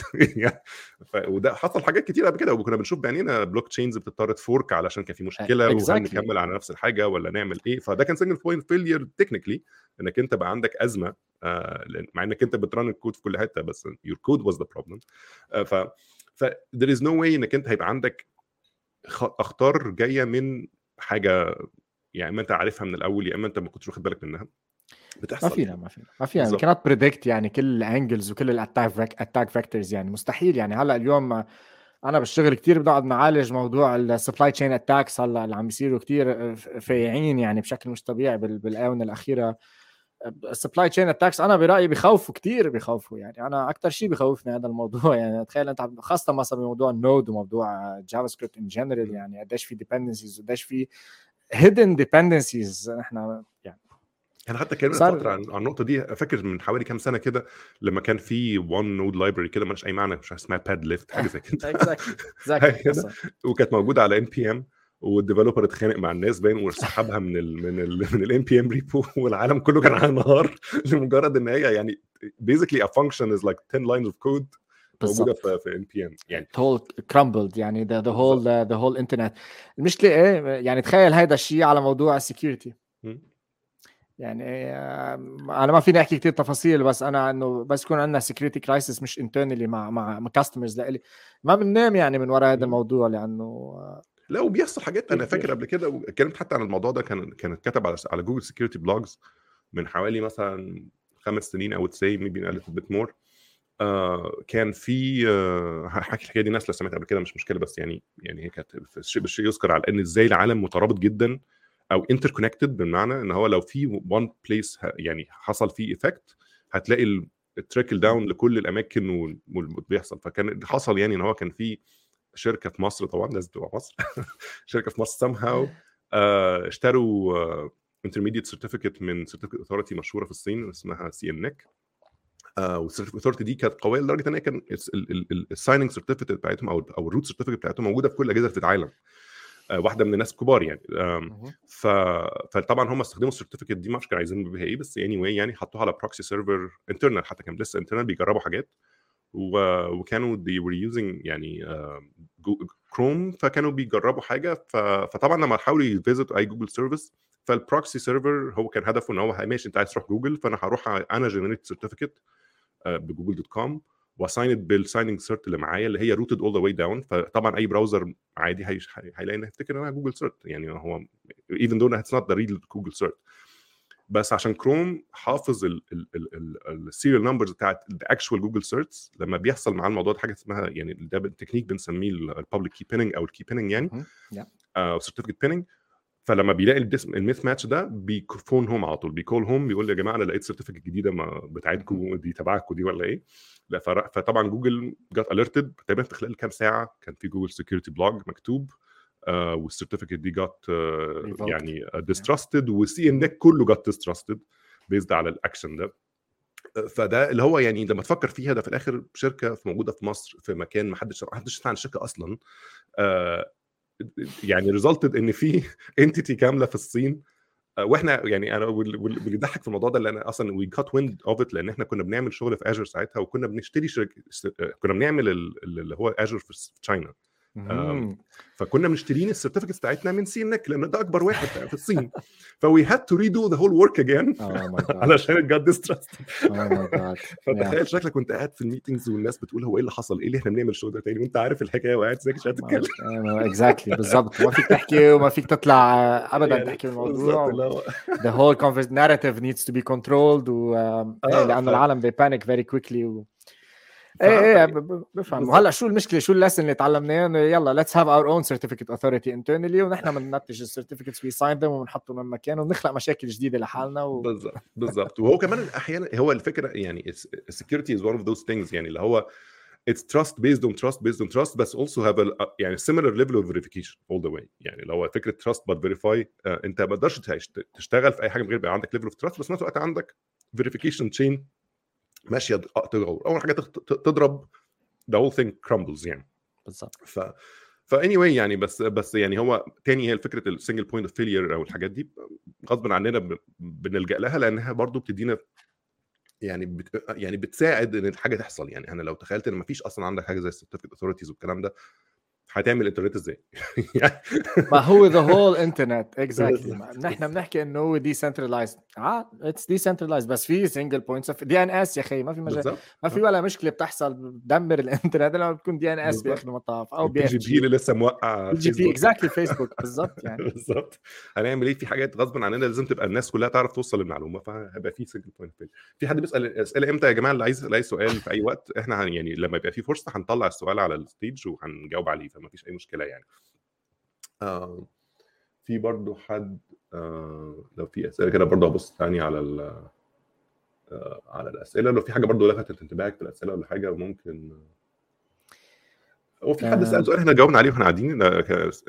وده حصل حاجات كتير قبل كده وكنا بنشوف بعينينا blockchains بتضطر ت fork علشان كان في مشكلة exactly. وهل نكمل على نفس الحاجة ولا نعمل إيه؟ فده كان single point failure technically إنك أنت بقى عندك أزمة آه مع إنك أنت بت run ال code في كل حتة بس code was the problem. آه ف ف there is no way إنك أنت هيبقى عندك أخطار جاية من حاجة يا إما أنت عارفها من الأول يا إما أنت ما كنتش واخد بالك منها. بتحصل. ما فينا ما فينا. ما فينا كانت بريدكت يعني كل ال angles وكل ال attack attack vectors يعني. مستحيل يعني. هلأ اليوم أنا بالشغل كثير بنقعد نعالج موضوع ال supply chain attacks هلأ اللي عم بيصيروا كثير فايعين يعني بشكل مش طبيعي بالآونة الأخيرة. ال supply chain attacks أنا برأيي بخوفوا كثير بخوفوا يعني. أنا أكثر شيء بخوفني هذا الموضوع. يعني تخيل أنت خاصة مثلا بموضوع ال Node وموضوع JavaScript in general يعني قديش في dependencies وقديش في hidden dependencies إحنا يعني أنا حتى صار... فترة عن النقطة دي فاكر من حوالي كام سنة كده لما كان في one Node library كده مالهاش أي معنى مش اسمها pad left حاجة زي كده. وكانت موجودة على NPM وال developer اتخانق مع الناس باين وسحبها من ال من ال من ال NPM repo والعالم كله كان على انهار لمجرد إن هي يعني basically a function is like 10 lines of code موجودة في في NPM يعني whole crumbled يعني whole بالظبط. the, the whole internet. المشكلة إيه يعني تخيل هيدا الشيء على موضوع ال security. يعني آه، أنا ما فيني أحكي كثير تفاصيل بس أنا إنه بس يكون عندنا security crisis مش internally مع مع customers لإلي. ما بننام يعني من وراء هذا. الموضوع لأنه آه، لأ وبيحصل حاجات أنا فاكر قبل كده واتكلمت حتى عن الموضوع ده كان كانت كتب على على Google security blogs من حوالي مثلا خمس سنين أو تسعة maybe little bit more. آه كان في آه هحكي الحكاية دي لو سمعت قبل كده مش مشكلة بس يعني يعني هي كانت الشيء بالشيء يذكر على إن إزاي العالم مترابط جدا أو interconnected بمعنى إن هو لو في one place يعني حصل فيه effect هتلاقي ال trickle down لكل الأماكن وال- واللي بيحصل. فكان حصل يعني إن هو كان في شركة في مصر طبعا لازم تبقى مصر. شركة في مصر somehow آه. اشتروا intermediate certificate من certificate authority مشهورة في الصين اسمها CNNIC وال certificate authority دي كانت قوية لدرجة إن هي كان ال signing certificate بتاعتهم أو أو ال root certificate بتاعتهم موجودة في كل الاجهزه في العالم. آه، واحدة من الناس الكبار يعني. ف... فطبعا هم استخدموا ال certificate دي ما أعرفش كانوا عايزين بيها إيه بس anyway يعني حطوها على proxy server internal حتى كان لسه internal بيجربوا حاجات. وكانوا they were using يعني كروم فكانوا بيجربوا حاجة. فطبعا لما حاولوا ي visit أي جوجل service فال proxy server هو كان هدفه إن هو ماشي أنت عايز تروح جوجل فأنا هروح أنا generate certificate بجوجل dot com و signed بال signing cert اللي معايا اللي هي rooted all the way down فطبعا أي browser عادي هي- هيلاقي انه يفتكر انها جوجل cert يعني هو even though it's not the real جوجل cert بس عشان كروم حافظ ال serial numbers بتاعت ال actual جوجل certs لما بيحصل مع الموضوع ده حاجة اسمها يعني ده تكنيك بنسميه ال public key pinning أو ال key pinning يعني. أو certificate pinning فلما بيلاقي ال mismatch ده بي phone home على طول بي call home بيقول يا جماعة أنا لقيت certificate جديدة ما بتاعتكم دي تبعكم دي ولا إيه؟ لا فطبعا جوجل جت alerted تقريبا في خلال كام ساعة كان في جوجل security blog مكتوب وال certificate دي جت آه. يعني distrusted و CNNIC كله جت distrusted based على الاكشن ده آه، فده اللي هو يعني لما تفكر فيها ده في الآخر شركة في- موجودة في مصر في مكان ما حدش ما حدش عن الشركة أصلا آه يعني resulted إن في entity كاملة في الصين آه، وإحنا يعني أنا وال- وال- واللي بيضحك في الموضوع ده اللي أنا أصلا we caught wind of it لأن إحنا كنا بنعمل شغل في Azure ساعتها وكنا بنشتري شركه كنا بنعمل ال- ال- اللي هو Azure في تشاينا. فكنا مشترين ال certificates بتاعتنا من CNNIC لأن ده أكبر واحد في الصين. ف we had to redo the whole work again Oh. علشان distrust Oh my god. Yeah. فتخيل شكلك كنت قاعد في ال meetings والناس بتقول هو إيه اللي حصل؟ إيه اللي إحنا بنعمل الشغل ده تاني؟ وأنت عارف الحكاية وقاعد ساكت مش هتتكلم exactly بالضبط ما فيك تحكي وما فيك تطلع آه، ابدا يعني تحكي بالظبط بالموضوع اللي هو the whole converse narrative needs to be controlled و آه، إيه، آه، لأنه ف- العالم they panic very quickly و... ف- إيه إيه بفهم. وهلا شو المشكلة؟ شو ال lesson اللي تعلمناه؟ إنه يلا let's have our own certificate authority internally ونحن بننتج ال certificates we sign them وبنحطهم من مكان وبنخلق مشاكل جديدة لحالنا و... بالظبط بالظبط وهو كمان أحيانا هو الفكرة يعني ال security is one of those things يعني اللي هو it's trust based on trust based on trust بس also have a يعني similar level of verification all the way. يعني لو هو فكرة trust but verify uh, أنت ما تقدرش تشت- تشتغل في أي حاجة من غير يبقى عندك level of trust بس في نفس الوقت عندك verification chain ماشية تدور أول حاجة تضرب the whole thing crumbles يعني. بالضبط ف ف anyway يعني بس بس يعني هو تاني هي فكرة ال single point of failure أو الحاجات دي غصب عننا بنلجأ لها لأنها برضو بتدينا يعني بت يعني بتساعد إن الحاجة تحصل يعني. أنا لو تخيلت إن مفيش أصلا عندك حاجة زي ال certificate authorities والكلام ده هتعمل انترنت إزاي؟ ما هو whole internet. Exactly. بالظبط. نحن بنحكي إنه هو decentralized. آه it's decentralized. بس في single points of DNS يا أخي ما في مجال. بالظبط. ما في ولا مشكلة بتحصل بتدمر الإنترنت. لما بتكون DNS بالظبط. باخر المطاف أو BGP اللي لسه موقع BGP. exactly فيسبوك بالضبط يعني. بالظبط. هنعمل إيه؟ في حاجات غصب عننا لازم تبقى الناس كلها تعرف توصل للمعلومة فهيبقى في single point في حد بيسأل أسئلة إمتى يا جماعة؟ اللي عايز اللي عايز سؤال في أي وقت. إحنا يعني لما يبقى في فرصة هنطلع السؤال على ال stage وهنجاوب عليه فما فيش أي مشكلة يعني. آه في برضو حد آه لو في أسئلة كده برضو هبص تاني على ال آه على الأسئلة. لو في حاجة برضو لفتت انتباهك في الأسئلة ولا حاجة ممكن هو في حد آه. سأل سؤال إحنا جاوبنا عليه وإحنا قاعدين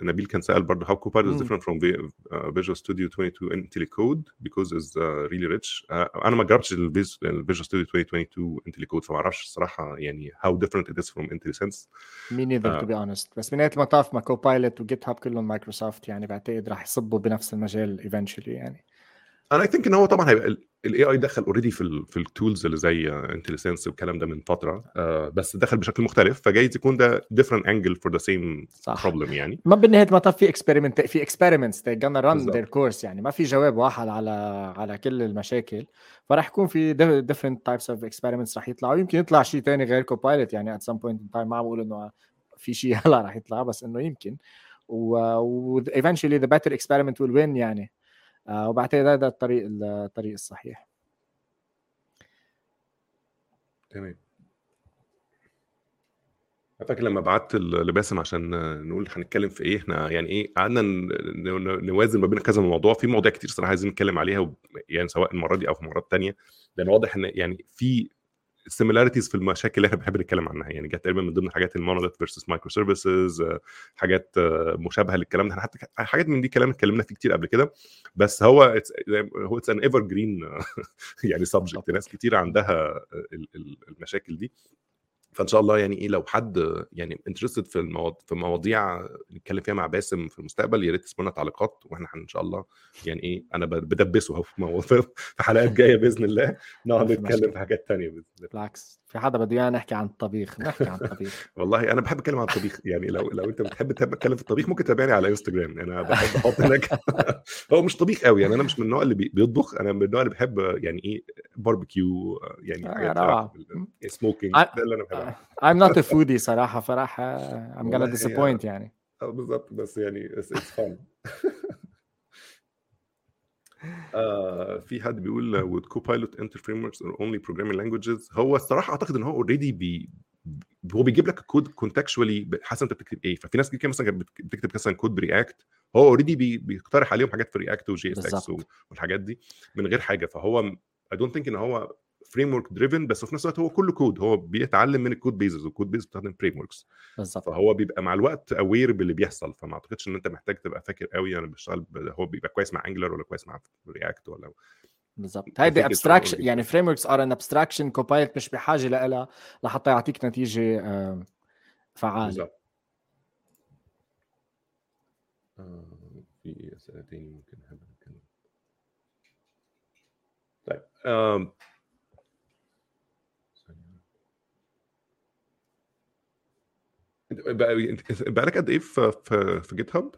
نبيل كان سأل برضه how Copilot is مم. different from Vi- uh, Visual Studio 22 IntelliCode because it's uh, really rich uh, أنا ما جربتش ال Visual Studio 2022 IntelliCode فما أعرفش الصراحه يعني how different it is from IntelliSense مي نيذر. تو بي اونست بس بنهايه المطاف ما Copilot و GitHub كلهم مايكروسوفت يعني بعتقد راح يصبوا بنفس المجال eventually يعني أنا I think إن هو طبعا هيبقى ال AI دخل already في ال في ال tools اللي زي IntelliSense والكلام ده من فترة آه بس دخل بشكل مختلف فجايز يكون ده different angle for the same problem يعني. ما بالنهاية ما في experiment في experiments they gonna run their course يعني. ما في جواب واحد على على كل المشاكل. فراح يكون في different types of experiments راح يطلعوا يمكن يطلع شيء ثاني غير كوبايلوت يعني. At some point in time ما عم بقول إنه في شيء هلا راح يطلع بس إنه يمكن. و, و eventually the better experiment will win يعني. آه وبعتقد هذا الطريق الطريق الصحيح. تمام. فاكر لما بعت لباسم عشان نقول هنتكلم في إيه؟ إحنا يعني إيه قعدنا نوازن ما بين كذا موضوع. في مواضيع كتير صراحة عايزين نتكلم عليها يعني سواء المرة دي أو في مرات تانية. لأن واضح إن يعني في similarities في المشاكل اللي إحنا بنحب نتكلم عنها. يعني جت تقريبا من ضمن الحاجات ال monolith versus microservices حاجات آه، مشابهة للكلام ده. إحنا حتى حاجات من دي كلام اتكلمنا فيه كتير قبل كده. بس هو it's- هو it's an evergreen يعني subject ناس كتير عندها ال- ال- المشاكل دي. فإن شاء الله يعني إيه لو حد يعني interested في المواضيع في مواضيع نتكلم فيها مع باسم في المستقبل يا ريت تسيبوا لنا تعليقات وإحنا إن شاء الله يعني إيه أنا بدبسه في حلقات جاية بإذن الله. نقعد نتكلم. في حاجات تانية بإذن الله. بالعكس. في حدا بده ايانا نحكي عن الطبيخ نحكي عن الطبيخ. والله أنا بحب أتكلم عن الطبيخ يعني لو لو أنت بتحب تحب تتكلم في الطبيخ ممكن تتابعني على انستجرام أنا بحب أحط هناك هو مش طبيخ قوي يعني أنا مش من النوع اللي بي- بيطبخ أنا من النوع اللي بحب يعني إيه باربيكيو يعني آه، حاجات. smoking ع- ده اللي أنا بحبه I'm not a foodie صراحة فراح I'm gonna disappoint يعني. آه بالظبط بس يعني it's fun. آه في حد بيقول would copilot enter frameworks or only programming languages. هو الصراحة أعتقد إن هو already بي هو بيجيب لك الكود contextually حسب أنت بتكتب إيه ففي ناس كتير مثلا بتكتب مثلا code ب React هو already بي بيقترح عليهم حاجات في React و JSX. والحاجات دي من غير حاجة. فهو I don't think إن هو framework driven بس في نفس الوقت هو كله كود هو بيتعلم من ال code bases وال code base بتستخدم frameworks بالظبط. فهو بيبقى مع الوقت aware باللي بيحصل. فما اعتقدش ان انت محتاج تبقى فاكر قوي أنا بشتغل ب- هو بيبقى كويس مع Angular ولا كويس مع React ولا بالضبط هيدي abstraction يعني frameworks are an abstraction Copilot مش بحاجة لها لحتى يعطيك نتيجة فعالة. بالظبط. آه، في أسئلة تاني ممكن نحب نتكلم طيب آم، ثانية. انت بقى انت بقالك قد إيه في في GitHub؟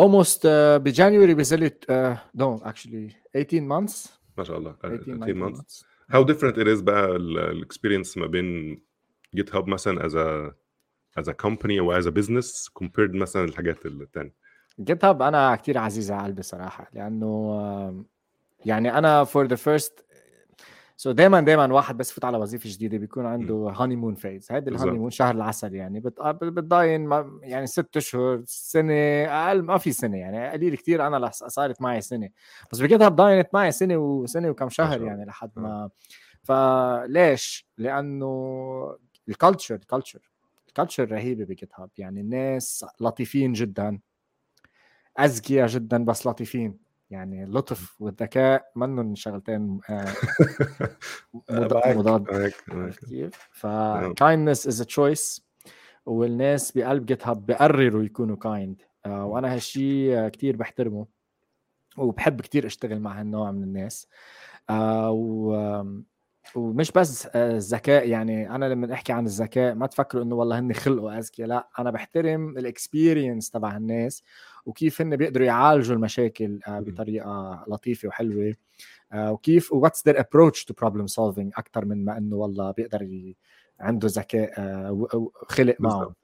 almost uh, ب January uh, no actually 18 months. ما شاء الله. 18 18 19 months. months. How different it is بقى ال experience ما بين GitHub مثلا as a as a company أو as a business compared مثلا الحاجات الثانية GitHub أنا كثير عزيز على قلبي صراحة لأنه يعني أنا for the first so دائما دائما واحد بس يفوت على وظيفة جديدة بيكون عنده honeymoon phase هيدي. ال honeymoon شهر العسل يعني. بت- بتضاين يعني ست أشهر سنة أقل ما في سنة يعني. قليل كثير أنا لح- صارت معي سنة. بس ب GitHub ضاينت معي سنة وسنه وكم شهر. يعني لحد ما. فليش؟ لأنه ال culture ال culture ال culture رهيبة ب GitHub يعني الناس لطيفين جدا. أذكياء جدا بس لطيفين. يعني اللطف والذكاء منهم شغلتين آه، مضاد معاك مضاد معاك عرفت معاك كيف؟ ف kindness is a choice. والناس بقلب GitHub بقرروا يكونوا kind وأنا هالشيء كثير بحترمه. وبحب كثير أشتغل مع هالنوع من الناس. آه، و ومش بس آه، الذكاء يعني أنا لما أحكي عن الذكاء ما تفكروا إنه والله هن خلقوا أذكياء لا أنا بحترم ال experience تبع الناس وكيف هن بيقدروا يعالجوا المشاكل آه،. بطريقة لطيفة وحلوة آه، وكيف what's their approach to problem solving أكثر من ما إنه والله بيقدر ي... عنده ذكاء خلق معه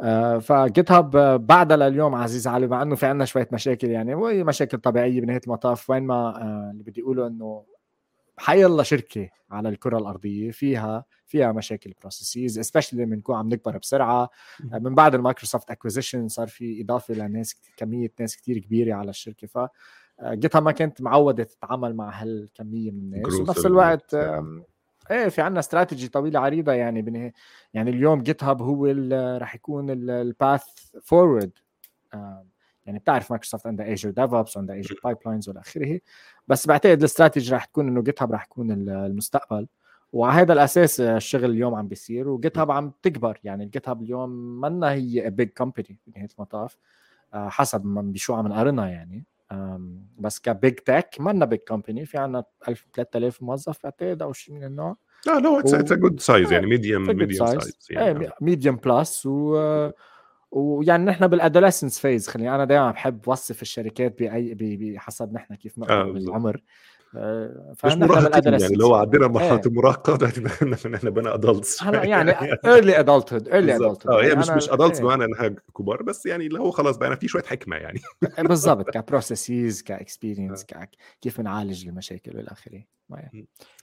آه، ف GitHub بعدها لليوم عزيز علي مع إنه في عندنا شوية مشاكل يعني وهي مشاكل طبيعية بنهاية المطاف وين ما اللي بدي أقوله إنه حيلا شركة على الكرة الأرضية فيها فيها مشاكل processes specially لما نكون عم نكبر بسرعة. آه، من بعد ال Microsoft acquisition صار في إضافة لناس كمية ناس كتير كبيرة على الشركة. ف جيتها ما كانت معودة تتعامل مع هالكمية من الناس. وبنفس ال- الوقت إيه في عندنا استراتيجي طويلة عريضة يعني بنه... يعني اليوم GitHub هو ال- رح يكون ال path forward يعني بتعرف مايكروسوفت عندها Azure DevOps وعندها Azure Pipelines والى آخره. بس بعتقد الاستراتيجي رح تكون إنه GitHub رح يكون ال- المستقبل. وعلى هذا الأساس الشغل اليوم عم بيصير. و GitHub عم تكبر. يعني ال GitHub اليوم منا هي big company بنهايه المطاف. آه، حسب ما بشو عم نقارنها يعني. بس ك big tech مالنا big company في عندنا 1000 3000 موظف بعتقد أو شيء من النوع. لا لا اتس it's good size يعني medium medium size يعني. medium plus و ويعني نحن بال adolescence phase خليني أنا دائما بحب وصف الشركات by بحسب نحن كيف نقرا آه بالعمر آه، مش مراهقين يعني هو عدينا مرحلة إيه. المراهقة إحنا بقينا adults هلا يعني early adulthood early adulthood آه هي يعني مش مش adults بمعنى إنها كبار بس يعني اللي هو خلاص بقى في شوية حكمة يعني. بالضبط ك processes ك experience كيف بنعالج المشاكل والى آخره.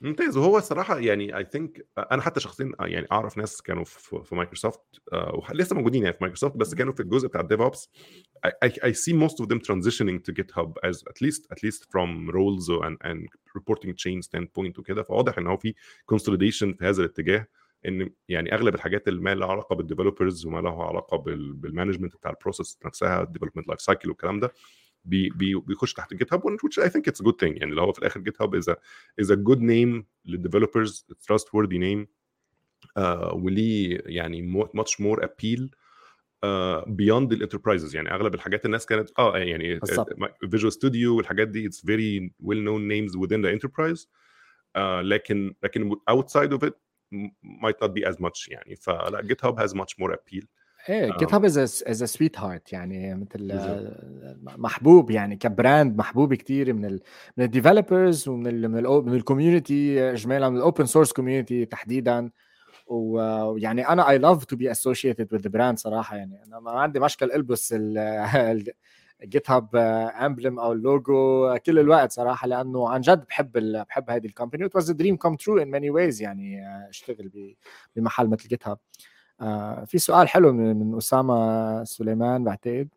ممتاز. وهو الصراحة يعني I think أنا حتى شخصيا يعني أعرف ناس كانوا في, مايكروسوفت آه، ولسه موجودين يعني في مايكروسوفت بس كانوا في الجزء بتاع ال DevOps I see most of them transitioning to GitHub as at least at least from roles and, and reporting chain standpoint وكده. فواضح إن هو في consolidation في هذا الاتجاه إن يعني أغلب الحاجات اللي ما لها علاقة بال developers وما لها علاقة بال management بتاع ال process نفسها ال development life cycle والكلام ده. بي بي بيخش تحت GitHub which I think it's a good thing. يعني اللي هو في الآخر GitHub is a is a good name لل developers trustworthy name. uh, وليه يعني much more appeal beyond uh, ال enterprises يعني أغلب الحاجات الناس كانت آه يعني Visual Studio والحاجات دي it's very well known names within the enterprise. uh, لكن لكن outside of it might not be as much يعني. فلا GitHub has much more appeal. إيه GitHub is is sweetheart يعني مثل محبوب يعني ك brand محبوب كثير من ال من ال developers ومن ال من ال من ال community اجمالا من ال open source community تحديدا. ويعني أنا I love to be associated with brand صراحة يعني. أنا ما عندي مشكل ألبس ال GitHub emblem أو اللوجو كل الوقت صراحة لأنه عن جد بحب بحب هذه ال company it was dream come true in many ways يعني أشتغل بمحل مثل GitHub آه في سؤال حلو من, من أسامة سليمان بعتقد.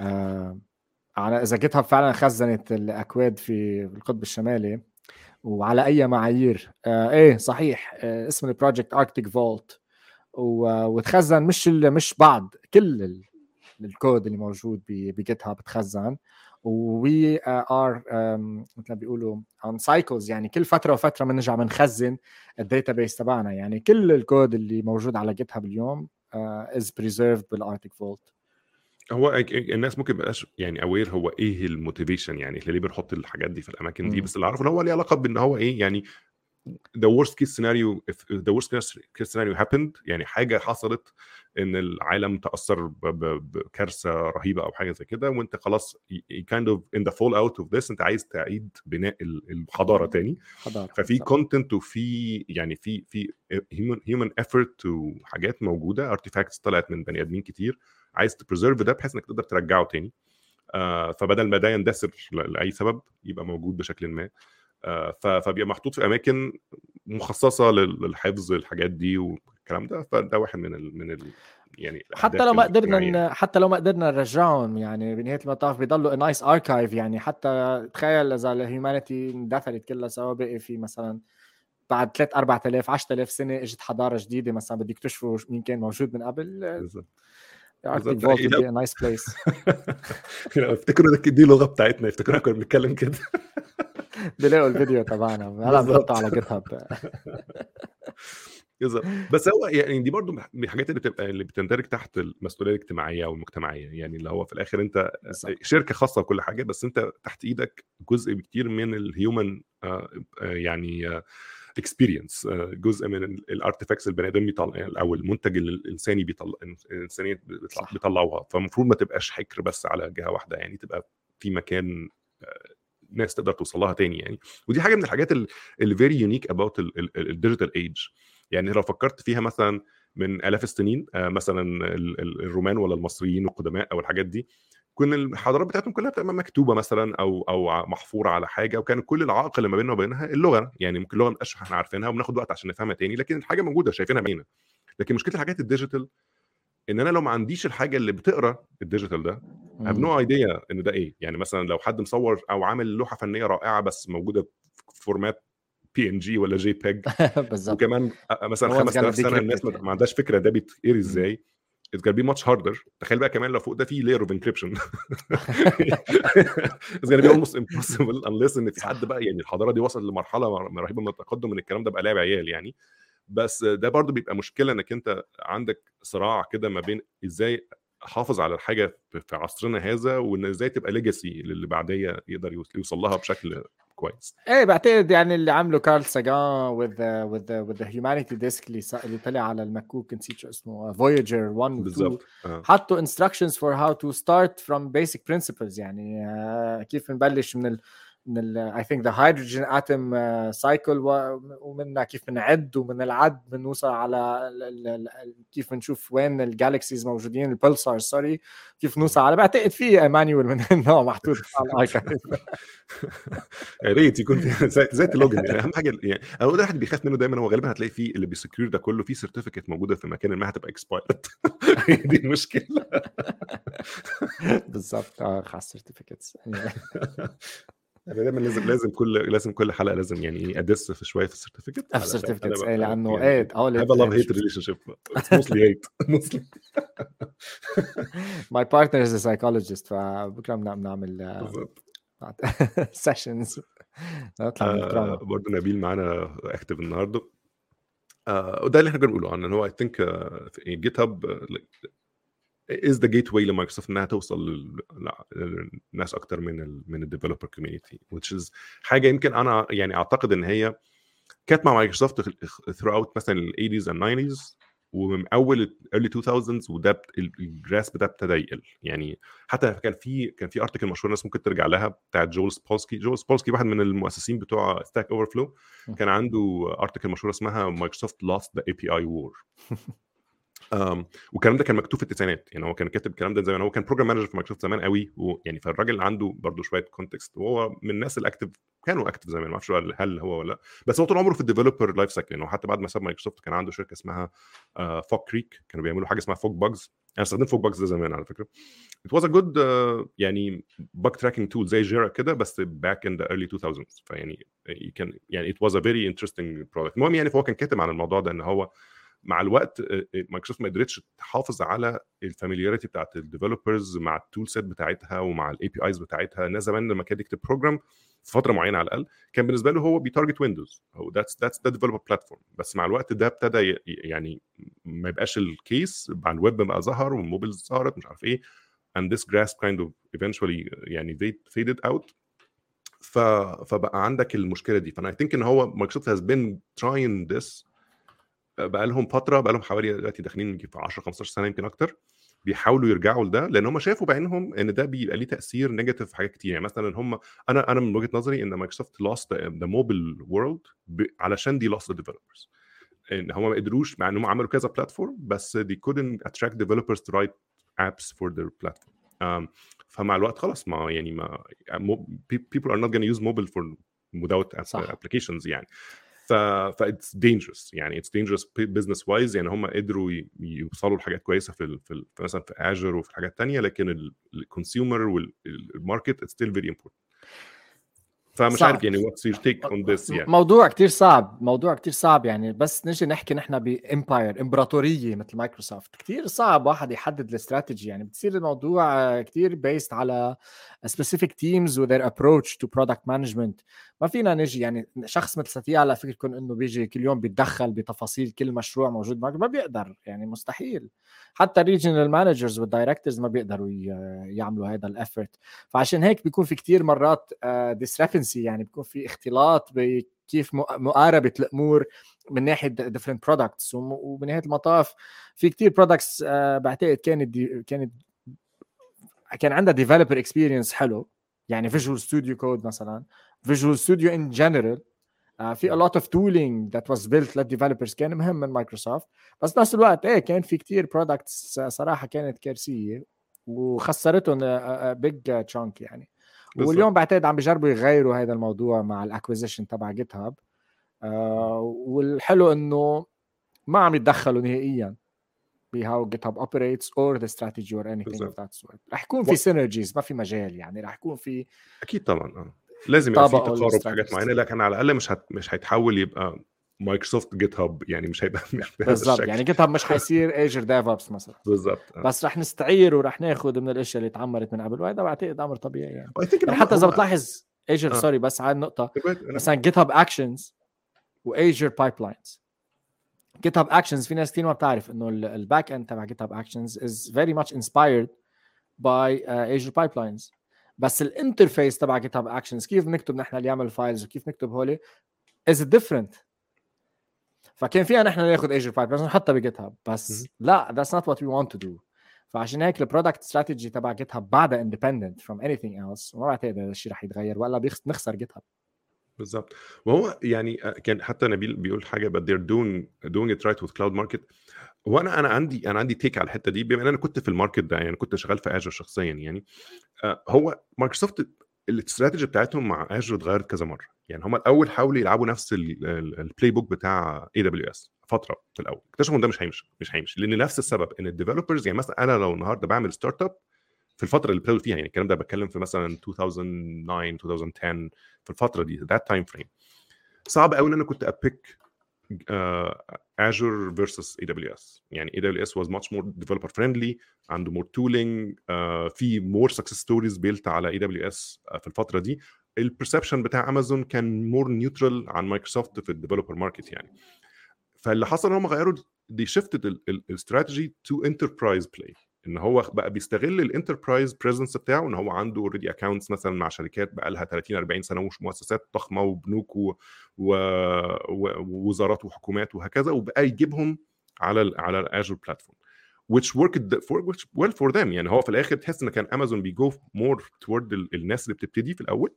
آه على إذا GitHub فعلا خزنت الأكواد في القطب الشمالي وعلى أي معايير. آه إيه صحيح. آه اسم ال project Arctic Vault وتخزن مش مش بعض كل الكود اللي موجود ب GitHub تخزن. we are مثل ما بيقولوا on cycles يعني كل فترة وفترة بنرجع بنخزن ال database تبعنا. يعني كل الكود اللي موجود على GitHub اليوم is preserved بال Arctic Vault هو الناس ممكن يبقاش يعني aware هو إيه ال motivation يعني ليه بنحط الحاجات دي في الأماكن دي؟ بس اللي أعرفه ان هو ليه علاقة بإن هو إيه يعني the worst case scenario if the worst case scenario happened يعني حاجة حصلت إن العالم تأثر بكارثه رهيبة أو حاجة زي كده وأنت خلاص kind of in the fall out of this أنت عايز تعيد بناء الحضارة تاني. حضارة. ففي content وفي يعني في في human effort وحاجات موجودة artifacts طلعت من بني آدمين كتير عايز ت preserve ده بحيث إنك تقدر ترجعه تاني. آه فبدل ما ده يندثر لأي سبب يبقى موجود بشكل ما. فبيبقى محطوط في أماكن مخصصة للحفظ الحاجات دي والكلام ده فده واحد من ال من ال يعني حتى لو ما قدرنا حتى لو ما قدرنا نرجعهم يعني بنهاية المطاف بيضلوا nice archive يعني حتى تخيل إذا ال humanity اندثرت كلها سوا بقي في مثلا بعد 3 4000 10000 سنة إجت حضارة جديدة مثلا بده يكتشفوا مين كان موجود من قبل بالظبط. Arctic Vault دي nice place افتكروا دي اللغة بتاعتنا افتكرونا كنا بنتكلم كده. بيلاقوا الفيديو تبعنا. هلا بنحطه على GitHub بس هو يعني دي برضو من الحاجات اللي بتبقى اللي بتندرج تحت المسؤولية الاجتماعية أو المجتمعيه يعني اللي هو في الآخر أنت شركة خاصة وكل حاجة بس أنت تحت إيدك جزء كتير من ال human يعني experience جزء من ال artifacts البني آدم بيطلع أو المنتج الإنساني بيطلع الإنسانية بيطلعوها. فالمفروض ما تبقاش حكر بس على جهة واحدة. يعني تبقى في مكان ناس تقدر توصل لها تاني يعني. ودي حاجة من الحاجات اللي very unique about ال digital age يعني لو فكرت فيها مثلا من آلاف السنين مثلا الرومان ولا المصريين القدماء أو الحاجات دي كل الحضارات بتاعتهم كلها بتبقى مكتوبة مثلا أو أو محفورة على حاجة وكان كل العائق اللي ما بيننا وبينها اللغة. يعني ممكن اللغة ما إحنا عارفينها وبناخد وقت عشان نفهمها تاني لكن الحاجة موجودة شايفينها باينة. لكن مشكلة الحاجات ال digital إن أنا لو ما عنديش الحاجة اللي بتقرا ال digital ده have no idea إن ده إيه. يعني مثلا لو حد مصور أو عامل لوحة فنية رائعة بس موجودة في format PNG ولا JPEG بالظبط وكمان مثلا 5000 سنة الناس ما عندهاش فكرة ده بيتقري إزاي it's gonna be much harder. تخيل بقى كمان لو فوق ده في layer of encryption. It's gonna be almost impossible unless إن في حد بقى يعني الحضارة دي وصلت لمرحلة رهيبة من التقدم إن الكلام ده بقى لعب عيال يعني. بس ده برضو بيبقى مشكلة إنك أنت عندك صراع كده ما بين إزاي حافظ على الحاجة في عصرنا هذا وإن إزاي تبقى legacy للي بعدية يقدر يوصل لها بشكل كويس إيه بعتقد يعني اللي عمله كارل ساجان the with the humanity disk اللي اللي طلع على المكوك نسيت شو اسمه Voyager 1 و 2 بالظبط آه. حطوا instructions for how to start from basic principles يعني uh, كيف نبلش من ال من ال I think the hydrogen atom uh, cycle ومنها كيف بنعد ومن العد بنوصل على ال ال كيف بنشوف وين ال galaxies موجودين ال pulsar sorry كيف نوصل على بعتقد في manual من النوع محطوط. على يا ريت يكون في زي ال login يعني. أهم حاجة يعني اول ده حد بيخاف منه دايما هو غالبا هتلاقي فيه اللي بي secure ده كله في certificate موجودة في مكان ما هتبقى expired دي المشكلة. بالظبط. آه خاص certificates أنا دايما لازم لازم كل لازم كل حلقة لازم يعني أدس في شوية في ال certificate في ال certificates إيه لأنه إيه آه have love hate relationship mostly hate mostly my partner is psychologist فبكرة بنعمل sessions نطلع من ال trauma. برضه نبيل معانا active النهارده. آه، وده اللي إحنا كنا بنقوله عنه هو I think GitHub is the gateway لمايكروسوفت إنها توصل للناس أكتر من ال من ال developer community which is حاجة يمكن أنا يعني أعتقد إن هي كانت مع Microsoft throughout مثلا ال 80s and 90s ومن أول early 2000s وده ال grass ده ابتدى يقل. يعني حتى كان في كان في article مشهور الناس ممكن ترجع لها بتاعت Joel Spolsky Joel Spolsky واحد من المؤسسين بتوع Stack Overflow كان عنده article مشهور اسمها Microsoft lost the API war. um, والكلام ده كان مكتوب في التسعينات. يعني هو كان كاتب الكلام ده زمان. هو كان program manager في مايكروسوفت زمان قوي ويعني فالراجل عنده برضه شوية context وهو من الناس ال active كانوا active زمان. ما أعرفش هل هو ولا لأ. بس هو طول عمره في ال developer life cycle يعني حتى بعد ما ساب مايكروسوفت كان عنده شركة اسمها Fog Creek كانوا بيعملوا حاجة اسمها FogBugz أنا استخدمت FogBugz ده زمان على فكرة. Was a good uh, يعني bug tracking tool زي Jira كده بس back in the early 2000s فيعني كان يعني it was a very interesting product. المهم يعني فهو كان كاتب عن الموضوع ده إن هو مع الوقت مايكروسوفت ما قدرتش تحافظ على ال familiarity بتاعت ال developers مع ال toolset بتاعتها ومع ال APIs بتاعتها. الناس زمان لما كان يكتب program في فترة معينة على الأقل كان بالنسبة له هو بي target Windows هو that's that's the developer platform بس مع الوقت ده ابتدى يعني ما يبقاش ال case مع الويب بقى ظهر والموبيل ظهرت مش عارف إيه. And this grasp kind of eventually يعني faded out. ف... فبقى عندك المشكلة دي. فأنا I think إن هو Microsoft has been trying this بقى لهم فترة بقى لهم حوالي دلوقتي داخلين في 10 15 سنة يمكن أكتر بيحاولوا يرجعوا لده لأن هم شافوا بعينهم إن ده بيبقى ليه تأثير negative في حاجات كتير. يعني مثلا هم أنا أنا من وجهة نظري إن Microsoft lost the mobile world علشان they lost developers إن هم ما قدروش مع انهم عملوا كذا platform بس they couldn't attract developers to write apps for their platform. um, فمع الوقت خلاص ما يعني ما people are not going to use mobile for without صح. applications يعني. ف ف it's dangerous. يعني it's dangerous business wise. يعني هم قدروا يوصلوا لحاجات كويسة في ال في, ال مثلا في Azure وفي حاجات تانية لكن ال consumer وال market it's still very important. فمش صعب. عارف يعني what's your take on this يعني. موضوع كتير صعب. موضوع كتير صعب يعني. بس نجي نحكي نحن ب empire امبراطورية مثل مايكروسوفت كتير صعب واحد يحدد الاستراتيجي. يعني بتصير الموضوع كتير based على teams with their approach to product management. ما فينا نجي يعني شخص مثل ساتيا على فكركم إنه بيجي كل يوم بيتدخل بتفاصيل كل مشروع موجود معك ما بيقدر يعني مستحيل. حتى ال regional managers وال directors ما بيقدروا يعملوا هذا ال effort فعشان هيك بيكون في كتير مرات discrepancy يعني بيكون في اختلاط بكيف مقاربة الأمور من ناحية different products وبنهايه المطاف. في كتير products بعتقد كانت كانت كان عندها developer experience حلو يعني Visual Studio Code مثلا. Visual Studio in general في a lot of tooling that was built لل developers كان مهم من مايكروسوفت بس نفس الوقت إيه كان في كتير products صراحة كانت كارثية وخسرتهم big chunk يعني بالظبط. واليوم بعتقد عم بيجربوا يغيروا هذا الموضوع مع ال acquisition تبع GitHub آه والحلو إنه ما عم يتدخلوا نهائيا ب how GitHub operates or the strategy or anything of بالظبط. that sort رح يكون في synergies ما في مجال يعني رح يكون في أكيد طبعا لازم يبقى في تقارب في حاجات. معينة لكن على الأقل مش هت... مش هيتحول يبقى Microsoft GitHub يعني مش هيبقى الشكل يعني GitHub مش حيصير Azure DevOps مثلا بالظبط آه. بس رح نستعير ورح ناخذ من الأشياء اللي اتعمرت من قبل وهذا بعتقد أمر طبيعي يعني, يعني حتى إذا بتلاحظ Azure آه. sorry بس على النقطة مثلا GitHub Actions و Azure Pipelines GitHub Actions في ناس كثير ما بتعرف إنه ال backend تبع GitHub Actions is very much inspired by uh, Azure pipelines بس ال interface تبع GitHub Actions كيف بنكتب نحن ال YAML files وكيف نكتب هولي is different. فكان فيها نحن ناخذ Azure Pipe نحطها ب GitHub بس لا that's not what we want to do. فعشان هيك ال product strategy تبع GitHub بعدها independent from anything else وما بعتقد هذا الشيء رح يتغير ولا بنخسر GitHub بالظبط وهو يعني كان حتى نبيل بيقول حاجة but they're doing doing it right with cloud market. وأنا أنا عندي أنا عندي take على الحتة دي بما إن أنا كنت في ال market ده يعني كنت شغال في Azure شخصيا يعني هو Microsoft ال strategy بتاعتهم مع Azure اتغيرت كذا مرة. يعني هم الأول حاولوا يلعبوا نفس ال playbook بتاع AWS فترة في الأول. اكتشفوا إن ده مش هيمشي مش هيمشي لأن نفس السبب إن ال developers يعني مثلا أنا لو النهارده بعمل startup في الفترة اللي ابتدوا فيها يعني الكلام ده بتكلم في مثلا 2009 2010 في الفترة دي that time frame صعب قوي إن أنا كنت a pick versus AWS يعني it was much more developer friendly عنده more tooling في more success stories built على AWS في الفترة دي. ال perception بتاع امازون كان more neutral عن مايكروسوفت في ال developer market يعني. فاللي حصل إن هم غيروا they shifted ال strategy to enterprise play إن هو بقى بيستغل ال enterprise presence بتاعه إن هو عنده already accounts مثلا مع شركات بقى لها 30 40 سنة ومش مؤسسات ضخمة وبنوك ووزارات وحكومات وهكذا وبقى يجيبهم على ال على ال Azure platform which worked for which well for them. يعني هو في الآخر تحس إن كان Amazon بي go more toward الناس اللي بتبتدي في الأول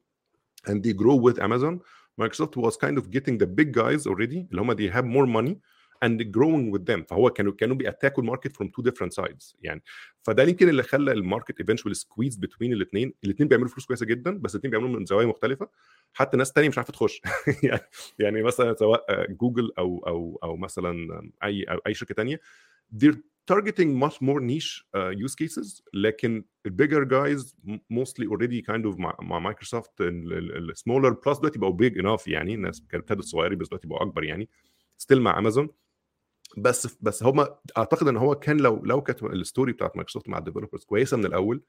and they grow with Amazon. Microsoft was kind of getting the big guys already اللي هم they have more money and growing with them. فهو كانوا كانوا بي attack وا ال market from two different sides. يعني فده يمكن اللي خلى ال market eventually squeeze between الاثنين الاثنين بيعملوا فلوس كويسة جدا بس الاثنين بيعملوا من زوايا مختلفة. حتى ناس تانية مش عارفة تخش. يعني يعني مثلا سواء جوجل أو أو أو مثلا اي أو أي شركة تانية they're targeting much more niche uh, use cases. لكن ال bigger guys mostly already kind of مع, Microsoft ال smaller players دلوقتي بقوا big enough يعني. الناس كانت ابتدت صغيرين بس دلوقتي بقوا أكبر يعني. still مع امازون بس بس هم أعتقد إن هو كان لو لو كانت ال story بتاعت مايكروسوفت مع ال developers كويسة من الأول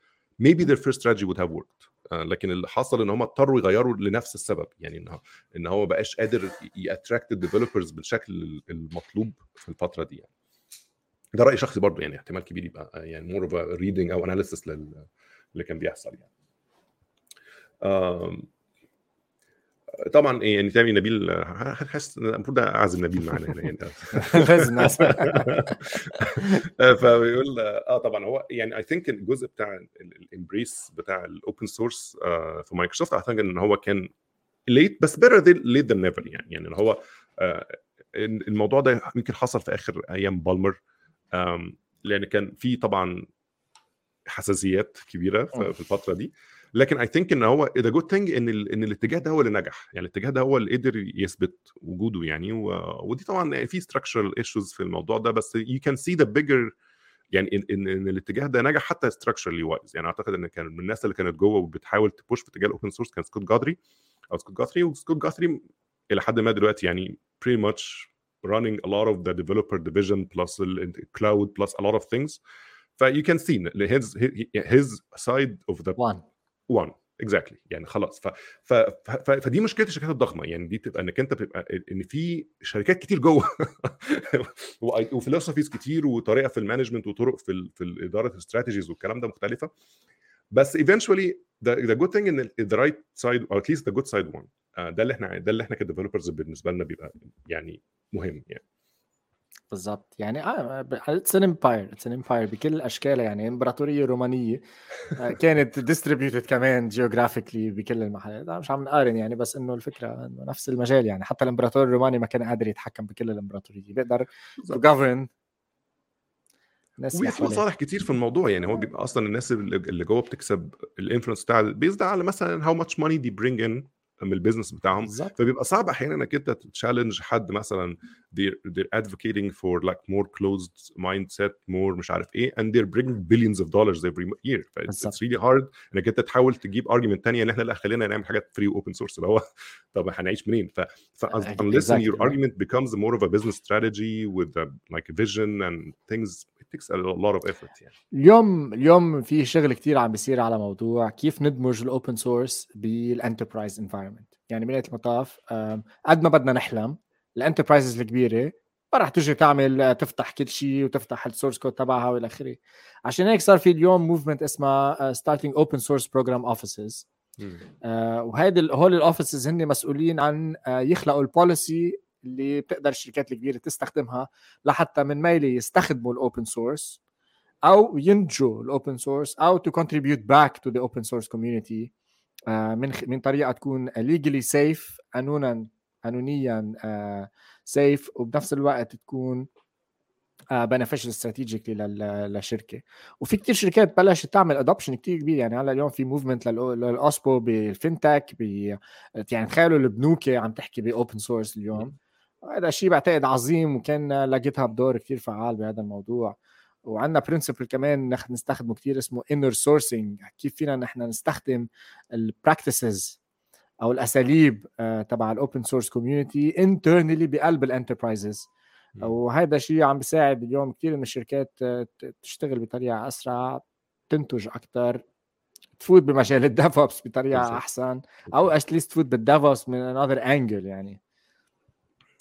maybe their first strategy would have worked. uh, لكن اللي حصل إن هم اضطروا يغيروا لنفس السبب يعني إن إن هو بقاش قادر ي attract ال developers بالشكل المطلوب في الفترة دي يعني. ده رأي شخصي برضه يعني احتمال كبير يبقى يعني more of reading أو analysis اللي كان بيحصل يعني. طبعا يعني تاني نبيل حاسس المفروض أعزم نبيل معانا هنا يعني. لازم فبيقول آه طبعا هو يعني I think الجزء بتاع ال embrace بتاع ال open source في مايكروسوفت أعتقد إن هو كان late بس better late than never يعني. يعني ان هو الموضوع ده يمكن حصل في آخر أيام بالمر لأن كان في طبعا حساسيات كبيرة في الفترة دي. لكن I think إن هو the good thing إن إن الاتجاه ده هو اللي نجح. يعني الاتجاه ده هو اللي قدر يثبت وجوده يعني و... ودي طبعا في structural issues في الموضوع ده بس you can see the bigger يعني ان ان, الاتجاه ده نجح حتى structurally wise يعني أعتقد إن كان من الناس اللي كانت جوه وبتحاول تـ push في اتجاه ال open source كان سكوت جاثري أو سكوت جاثري وسكوت جاثري إلى حد ما دلوقتي يعني pretty much running a lot of the developer division plus cloud plus a lot of things. ف you can see his his side of the one. One. Exactly. يعني خلاص. ف, ف, ف, فدي مشكلة الشركات الضخمة. يعني دي تبقى إنك أنت بتبقى ان في شركات كتير جوه. و philosophies كتير وطريقة في ال management وطرق في ال في إدارة ال strategies والكلام ده مختلفة. بس the, the good thing إن side or at least the good side one. uh, ده اللي إحنا ده اللي إحنا ك developers بالنسبة لنا بيبقى يعني مهم يعني. بالضبط. يعني it's an empire it's an empire بكل اشكالها يعني إمبراطورية رومانية كانت distributed كمان geographically بكل المحلات مش عم نقارن يعني بس إنه الفكرة إنه نفس المجال يعني. حتى الإمبراطور الروماني ما كان قادر يتحكم بكل الإمبراطورية. بيقدر govern وفي مصالح كتير في الموضوع يعني. هو بيبقى أصلا الناس اللي جوه بتكسب ال influence بتاع based على مثلا how much money they bring in من ال business بتاعهم بالظبط فبيبقى صعب أحيانا إنك أنت challenge حد مثلا they're, they're advocating for like more closed mindset more مش عارف إيه and they're bringing billions of dollars every year ف it's, it's really hard إنك أنت تحاول تجيب argument تانية إن إحنا لا خلينا نعمل حاجات free open source اللي هو طب هنعيش منين؟ ف, ف unless Exactly. your argument becomes more of a business strategy with a, like a vision and things it takes a lot of effort يعني. اليوم اليوم في شغل كتير عم بيصير على موضوع كيف ندمج ال open source بال enterprise environment يعني بنهايه المطاف قد ما بدنا نحلم. ال enterprises الكبيرة ما راح تجي تعمل تفتح كل شيء وتفتح ال source code تبعها والى آخره. عشان هيك صار في اليوم movement اسمها starting open source program offices وهيدي هول ال offices هن مسؤولين عن uh, يخلقوا ال policy اللي بتقدر الشركات الكبيرة تستخدمها لحتى من ميلة يستخدموا ال open source أو ينتجوا ال open source أو to contribute back to the open source community من من طريقة تكون legally safe قانونا قانونيا safe uh, وبنفس الوقت تكون beneficial uh, strategically للشركة. وفي كتير شركات بلشت تعمل adoption كتير كبير. يعني هلأ اليوم في movement لل OSPO بال fintech يعني تخيلوا البنوك عم تحكي ب open source اليوم. هذا شيء بعتقد عظيم وكان ل GitHub دور كثير فعال بهذا الموضوع. وعندنا principle كمان نستخدمه كثير اسمه inner sourcing كيف فينا نحن نستخدم ال practices أو الأساليب تبع ال open source community internally بقلب ال enterprises وهذا شيء عم بيساعد اليوم كثير من الشركات تشتغل بطريقة أسرع تنتج أكثر تفوت بمجال ال DevOps بطريقة أحسن أو at least تفوت بال DevOps من another angle يعني.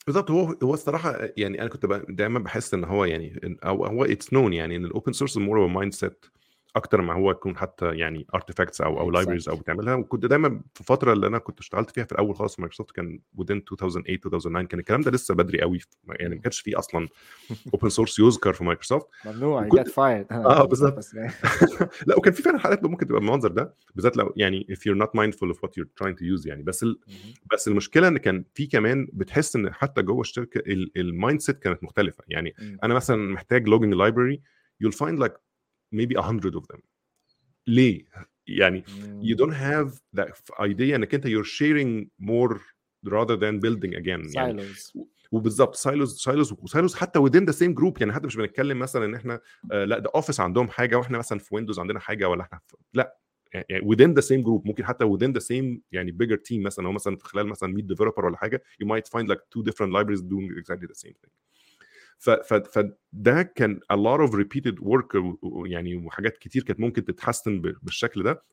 بالظبط هو هو الصراحة يعني أنا كنت دايما بحس إن هو يعني أو هو it's known يعني إن ال open source more mindset أكتر ما هو يكون حتى يعني artifacts أو أو libraries أو بتعملها. وكنت دايما في الفترة اللي أنا كنت اشتغلت فيها في الأول خالص مايكروسوفت كان within 2008 2009 كان الكلام ده لسه بدري قوي. يعني ما كانش فيه أصلا open source يذكر في مايكروسوفت. ممنوع get fired آه بالظبط. لا وكان في فعلا حالات ممكن تبقى بالمنظر ده بالذات لو يعني if you're not mindful of what you're trying to use يعني. بس ال... بس المشكلة إن كان في كمان بتحس إن حتى جوه الشركة ال mindset كانت مختلفة. يعني أنا مثلا محتاج logging library you'll find like maybe a hundred of them ليه؟ يعني you don't have that idea انك انت you're sharing more rather than building again يعني وبالظبط سايلوز سايلوز وسايلوز حتى within the same group يعني حتى مش بنتكلم مثلا ان احنا آه لا ده اوفيس عندهم حاجه واحنا مثلا في ويندوز عندنا حاجه ولا احنا في لا يعني within the same group ممكن حتى within the same يعني bigger team مثلا او مثلا في خلال مثلا 100 developer ولا حاجه you might find like two different libraries doing exactly the same thing فده كان a lot of repeated work يعني وحاجات كتير كانت ممكن تتحسن بالشكل ده.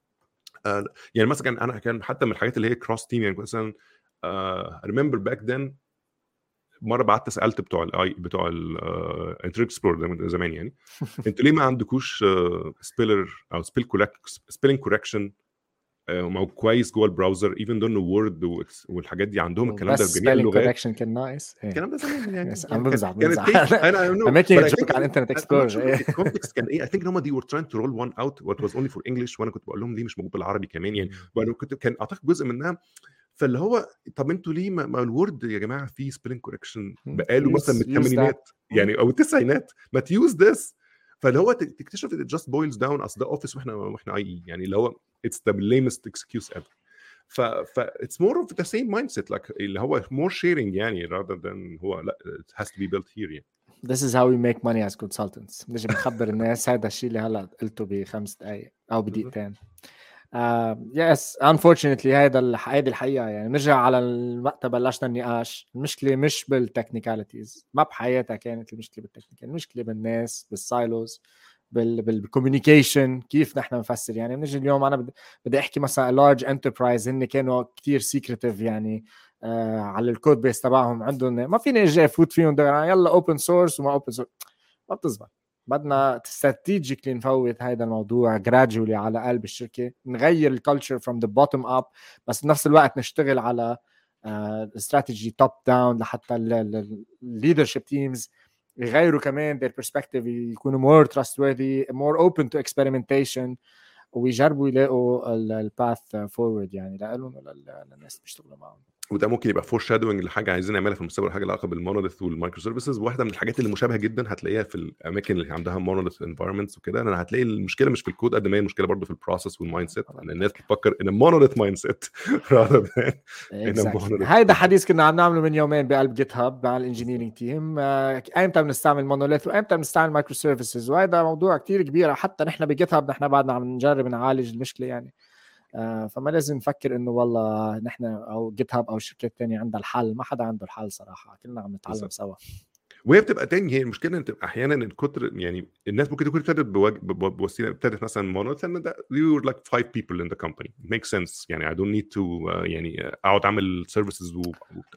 يعني مثلا أنا كان حتى من الحاجات اللي هي cross team يعني مثلا remember back then مرة بعت سألت بتوع ال IE بتوع ال Internet Explorer زمان يعني. أنتوا ليه ما عندكوش speller أو spell spelling correction كويس جوه ال browser even though Word والحاجات دي عندهم الكلام ده بجميع اللغات. correction كان nice الكلام ده زمان يعني. أنا بمزح بمزح أنا making joke على ال Internet Explorer ال context كان إيه. I think هم they were trying to roll one out what was only for English وأنا كنت بقول لهم ليه مش موجود بالعربي كمان يعني. كنت كان أعتقد جزء منها. فاللي هو طب أنتوا ليه ما ال Word يا جماعة فيه spelling correction بقاله مثلا من الثمانينات يعني أو التسعينات. ما تـ use this فاللي هو تكتشف it just boils down اصل ده Office وإحنا وإحنا IE يعني اللي هو it's the lamest excuse ever. ف ف it's more of the same mindset like اللي هو more sharing يعني rather than هو لا it has to be built here يعني. This is how we make money as consultants. نجي بنخبر الناس. هذا الشيء اللي هلا قلته بخمس دقائق أو بدقيقتين. yes uh, unfortunately هيدا هيدي الحقيقة يعني. نرجع على الوقت بلشنا النقاش. المشكلة مش بال technicalities. ما بحياتها كانت المشكلة بال technical. المشكلة بالناس بال silos بال communication كيف نحن نفسر. يعني بنجي اليوم أنا بدي أحكي مثلا large enterprise هن كانوا كثير secretive يعني آه على ال code base تبعهم. عندهم ما فيني أجي أفوت فيهم يلا open source وما open source ما بتزبط بدنا strategically نفوت هذا الموضوع gradually على قلب الشركة. نغير ال culture from the bottom up بس بنفس الوقت نشتغل على strategy top down لحتى ال leadership teams يغيروا كمان their perspective يكونوا more trustworthy more open to experimentation ويجربوا يلاقوا ال path forward يعني لهم للناس اللي بيشتغلوا معهم. وده ممكن يبقى foreshadowing لحاجة عايزين نعملها في المستقبل حاجة لها علاقة بال monolith وال microservices واحدة من الحاجات اللي مشابهة جدا هتلاقيها في الأماكن اللي عندها monolith environments وكده. أنا هتلاقي المشكلة مش في الكود قد ما هي المشكلة برضه في ال process وال mindset ان الناس بتفكر إن monolith mindset هيدا حديث كنا عم نعمله من يومين بقلب GitHub مع ال engineering team ايمتى بنستعمل monolith وايمتى بنستعمل microservices وهذا موضوع كثير كبير. حتى نحن ب GitHub نحن بعدنا عم نجرب نعالج المشكلة يعني. فما لازم نفكر إنه والله نحن أو GitHub أو شركات ثانية عندها الحل. ما حدا عنده الحل صراحة. كلنا عم نتعلم سوا. وهي بتبقى تاني هي المشكلة إن أحيانا الكتر يعني الناس ممكن تكون ابتدت بوسيلة ابتدت مثلا monolith إن were like five people in the company. Makes sense. يعني don't need to uh, يعني أقعد أعمل services و...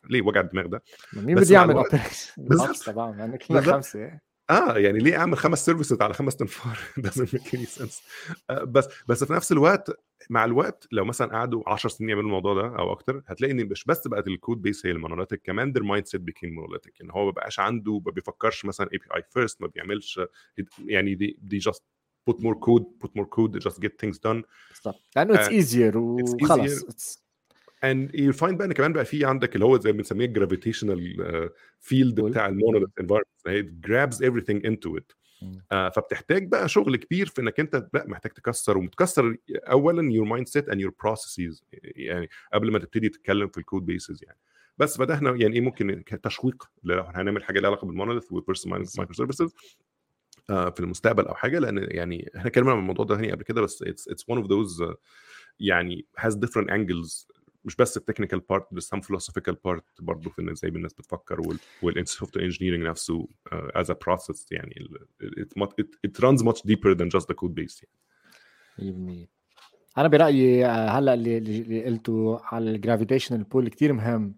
ليه وجع الدماغ ده؟ مين بده يعمل operation بالظبط. طبعا يعني بالظبط. خمسة. آه يعني ليه أعمل خمس services على خمس تنفار؟ doesn't make any sense. آه بس بس في نفس الوقت مع الوقت لو مثلا قعدوا 10 سنين يعملوا الموضوع ده أو أكتر هتلاقي إن مش بس بقت ال code base هي ال monolithic كمان their mindset became monolithic إن هو ما بقاش عنده ما بيفكرش مثلا API first ما بيعملش يعني دي دي just put more code put more code just get things done. بالظبط لأنه it's آه، easier it's and you find بقى إن كمان بقى في عندك اللي هو زي ما بنسميه ال gravitational field Pull. بتاع ال monolith environment هي into it مم. آه فبتحتاج بقى شغل كبير في إنك أنت لا محتاج تكسر ومتكسر اولا your mindset and your processes يعني قبل ما تبتدي تتكلم في ال code bases يعني بس فده إحنا يعني إيه ممكن تشويق لو هنعمل حاجة لها علاقة بال monolith و personal. microservices في المستقبل أو حاجة لأن يعني إحنا اتكلمنا عن الموضوع ده هنا قبل كده بس it's one of those uh, يعني has different angles مش بس ال technical part بس some philosophical part برضه في إزاي الناس بتفكر وال وال software engineering نفسه as a process يعني it runs much deeper than just the code base يعني. 100% أنا برأيي آه، هلأ اللي اللي قلته على ال gravitational pull كتير مهم.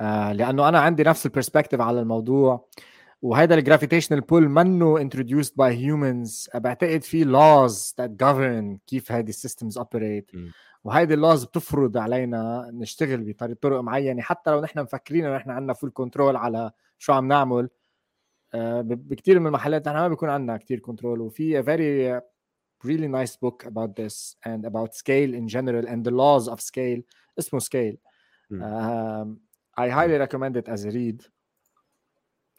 آه، لأنه أنا عندي نفس ال perspective على الموضوع. وهذا ال gravitational pull منه introduced by humans. بعتقد في laws that govern كيف هذه ال systems operate. م. وهيدي ال laws بتفرض علينا نشتغل بطرق معينة. حتى لو نحن مفكرين إنه نحن عندنا full control على شو عم نعمل آه، بكثير من المحلات نحن ما بيكون عندنا كثير control وفي uh, really nice book about this and about scale in general and the laws of scale. اسمه scale. um, I highly recommend it as a read.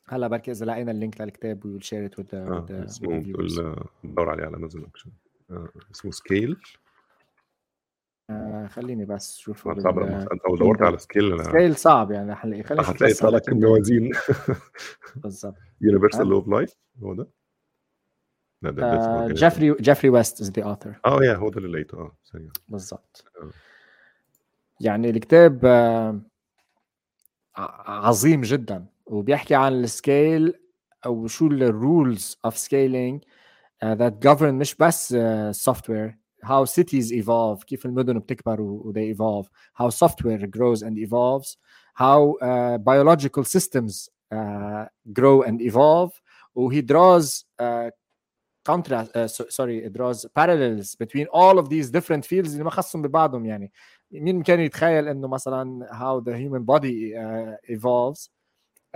هلا بركي إذا لقينا ال link للكتاب the, آه with the, with اسمه بدور عليه على امازون اكشن اسمه Scale آه خليني بس شوف صعب لما انت لو دورت على scale scale صعب يعني خلي خليني أشوف هتلاقي بس يطلع هلا لك. موازين بالضبط universal آه. law of life هو ده لا ده آه. Geoffrey Geoffrey West is the author آه يا هو ده اللي لقيته آه بالضبط آه. يعني الكتاب آه، عظيم جدا وبيحكي عن ال scale أو شو ال rules of scaling that govern مش بس سوفت وير how cities evolve كيف المدن بتكبر و و they evolve how software grows and evolves how uh, biological systems uh, grow and evolve وهي draws uh, contrast uh, so, sorry it draws parallels between all of these different fields اللي ما خصهم ببعضهم يعني مين كان يتخيل انه مثلا how the human body uh, evolves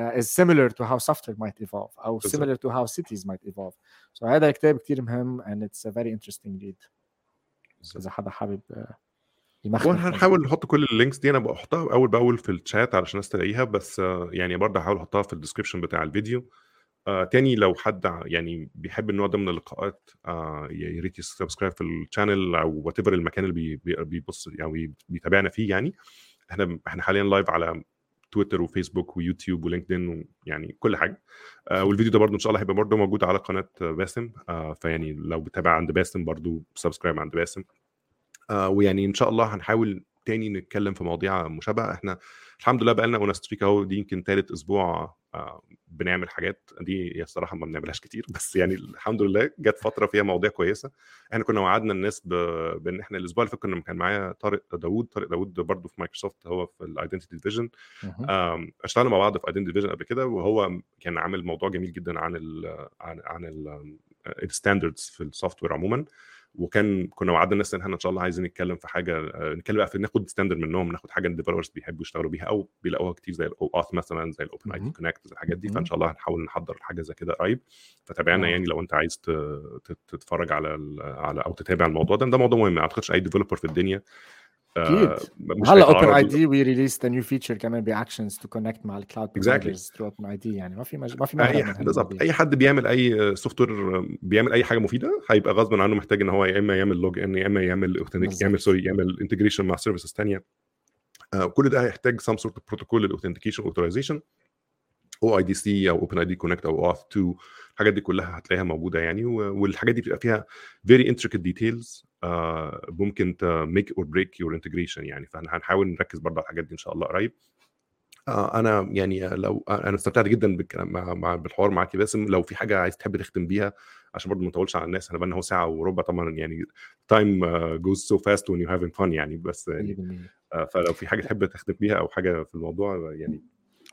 uh, is similar to how software might evolve او بالظبط. similar to how cities might evolve so هذا الكتاب كتير مهم and it's a very interesting read إذا حدا حابب uh, يمخمخ وهنحاول نحط كل ال links دي أنا بحطها أول بأول في الشات علشان الناس تلاقيها بس آه، يعني برضه هحاول أحطها في ال description بتاع الفيديو. آه تاني لو حد يعني بيحب النوع ده من اللقاءات آه يا ريت ي subscribe في ال channel أو what المكان اللي بي بي- بيبص يعني بي- بيتابعنا فيه يعني. إحنا إحنا حاليا live على تويتر وفيسبوك ويوتيوب ولينكدين ويعني كل حاجة. آه والفيديو ده برضه إن شاء الله هيبقى برضه موجود على قناة باسم. آه فيعني لو بتابع عند باسم برضه subscribe عند باسم. آه ويعني إن شاء الله هنحاول تاني نتكلم في مواضيع مشابهة. إحنا الحمد لله بقى لنا أهو دي يمكن ثالث أسبوع بنعمل حاجات دي هي الصراحة ما بنعملهاش كتير بس يعني الحمد لله جت فترة فيها مواضيع كويسة. إحنا كنا وعدنا الناس ب... بإن إحنا الأسبوع اللي فات كنا كان معايا طارق داوود طارق داوود برضه في مايكروسوفت هو في ال identity division اشتغلنا مع بعض في identity division قبل كده وهو كان عامل موضوع جميل جدا عن ال عن عن ال standards في ال software عموما. وكان كنا وعدنا الناس إن إحنا إن شاء الله عايزين نتكلم في حاجة آه، نتكلم بقى في ناخد standard منهم ناخد حاجة ال developers بيحبوا يشتغلوا بيها أو بيلاقوها كتير زي ال OAuth مثلا زي ال OpenID. Connect الحاجات دي. فإن شاء الله هنحاول نحضر حاجة زي كده قريب فتابعنا آه. يعني لو أنت عايز تتفرج على على أو تتابع الموضوع ده ده موضوع مهم ما أعتقدش أي developer في الدنيا أكيد. مش هلا اوبن اي دي وي ريليست نيو فيتشر كمان ب Actions to connect مع ال cloud. providers through OpenID يعني. ما في مج... ما في أي بالظبط. أي حد بيعمل أي software بيعمل أي حاجة مفيدة هيبقى غصب عنه محتاج إن هو يا إما يعمل log in يا إما يعمل بالظبط. يعمل سوري يعمل integration مع services ثانية كل ده هيحتاج some sort protocol لل authentication authorization OIDC أو OpenID Connect أو OAuth 2 الحاجات دي كلها هتلاقيها موجودة يعني والحاجات دي بتبقى فيها very intricate details ممكن make or break your integration يعني. فإحنا هنحاول نركز برضه على الحاجات دي إن شاء الله قريب. آه، أنا يعني لو أنا استمتعت جدا بالكلام مع, مع بالحوار معاك. يا باسم لو في حاجة عايز تحب تختم بيها عشان برضه ما نطولش على الناس إحنا بقى هو ساعة وربع طبعا يعني time goes so fast when you're having fun يعني. بس يعني آه، فلو في حاجة تحب تختم بيها أو حاجة في الموضوع يعني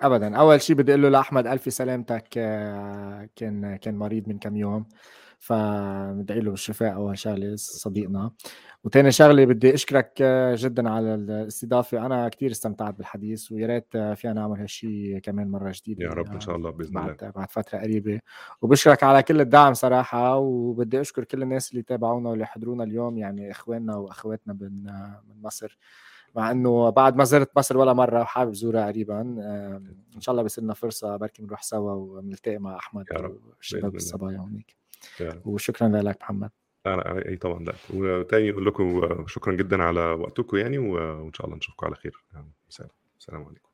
ابدا. أول شيء بدي أقول له لأحمد ألف سلامتك آه، كان كان مريض من كم يوم. فبدعي له بالشفاء أول شغلة صديقنا. وثاني شغلة بدي أشكرك جدا على الاستضافة. أنا كثير استمتعت بالحديث ويا ريت فينا نعمل هالشيء كمان مرة جديدة يا رب إن شاء الله بإذن بعد الله. بعد فترة قريبة. وبشكرك على كل الدعم صراحة وبدي أشكر كل الناس اللي تابعونا واللي حضرونا اليوم. يعني إخواننا وأخواتنا من من مصر. مع إنه بعد ما زرت مصر ولا مرة وحابب زورها قريبا. إن شاء الله بصير لنا فرصة بركي بنروح سوا ونلتقي مع أحمد والشباب الصبايا هونيك. وشكرا لك محمد. أي طبعا لا. وتاني أقول لكم شكرا جدا على وقتكم يعني وإن شاء الله نشوفكم على خير. السلام عليكم.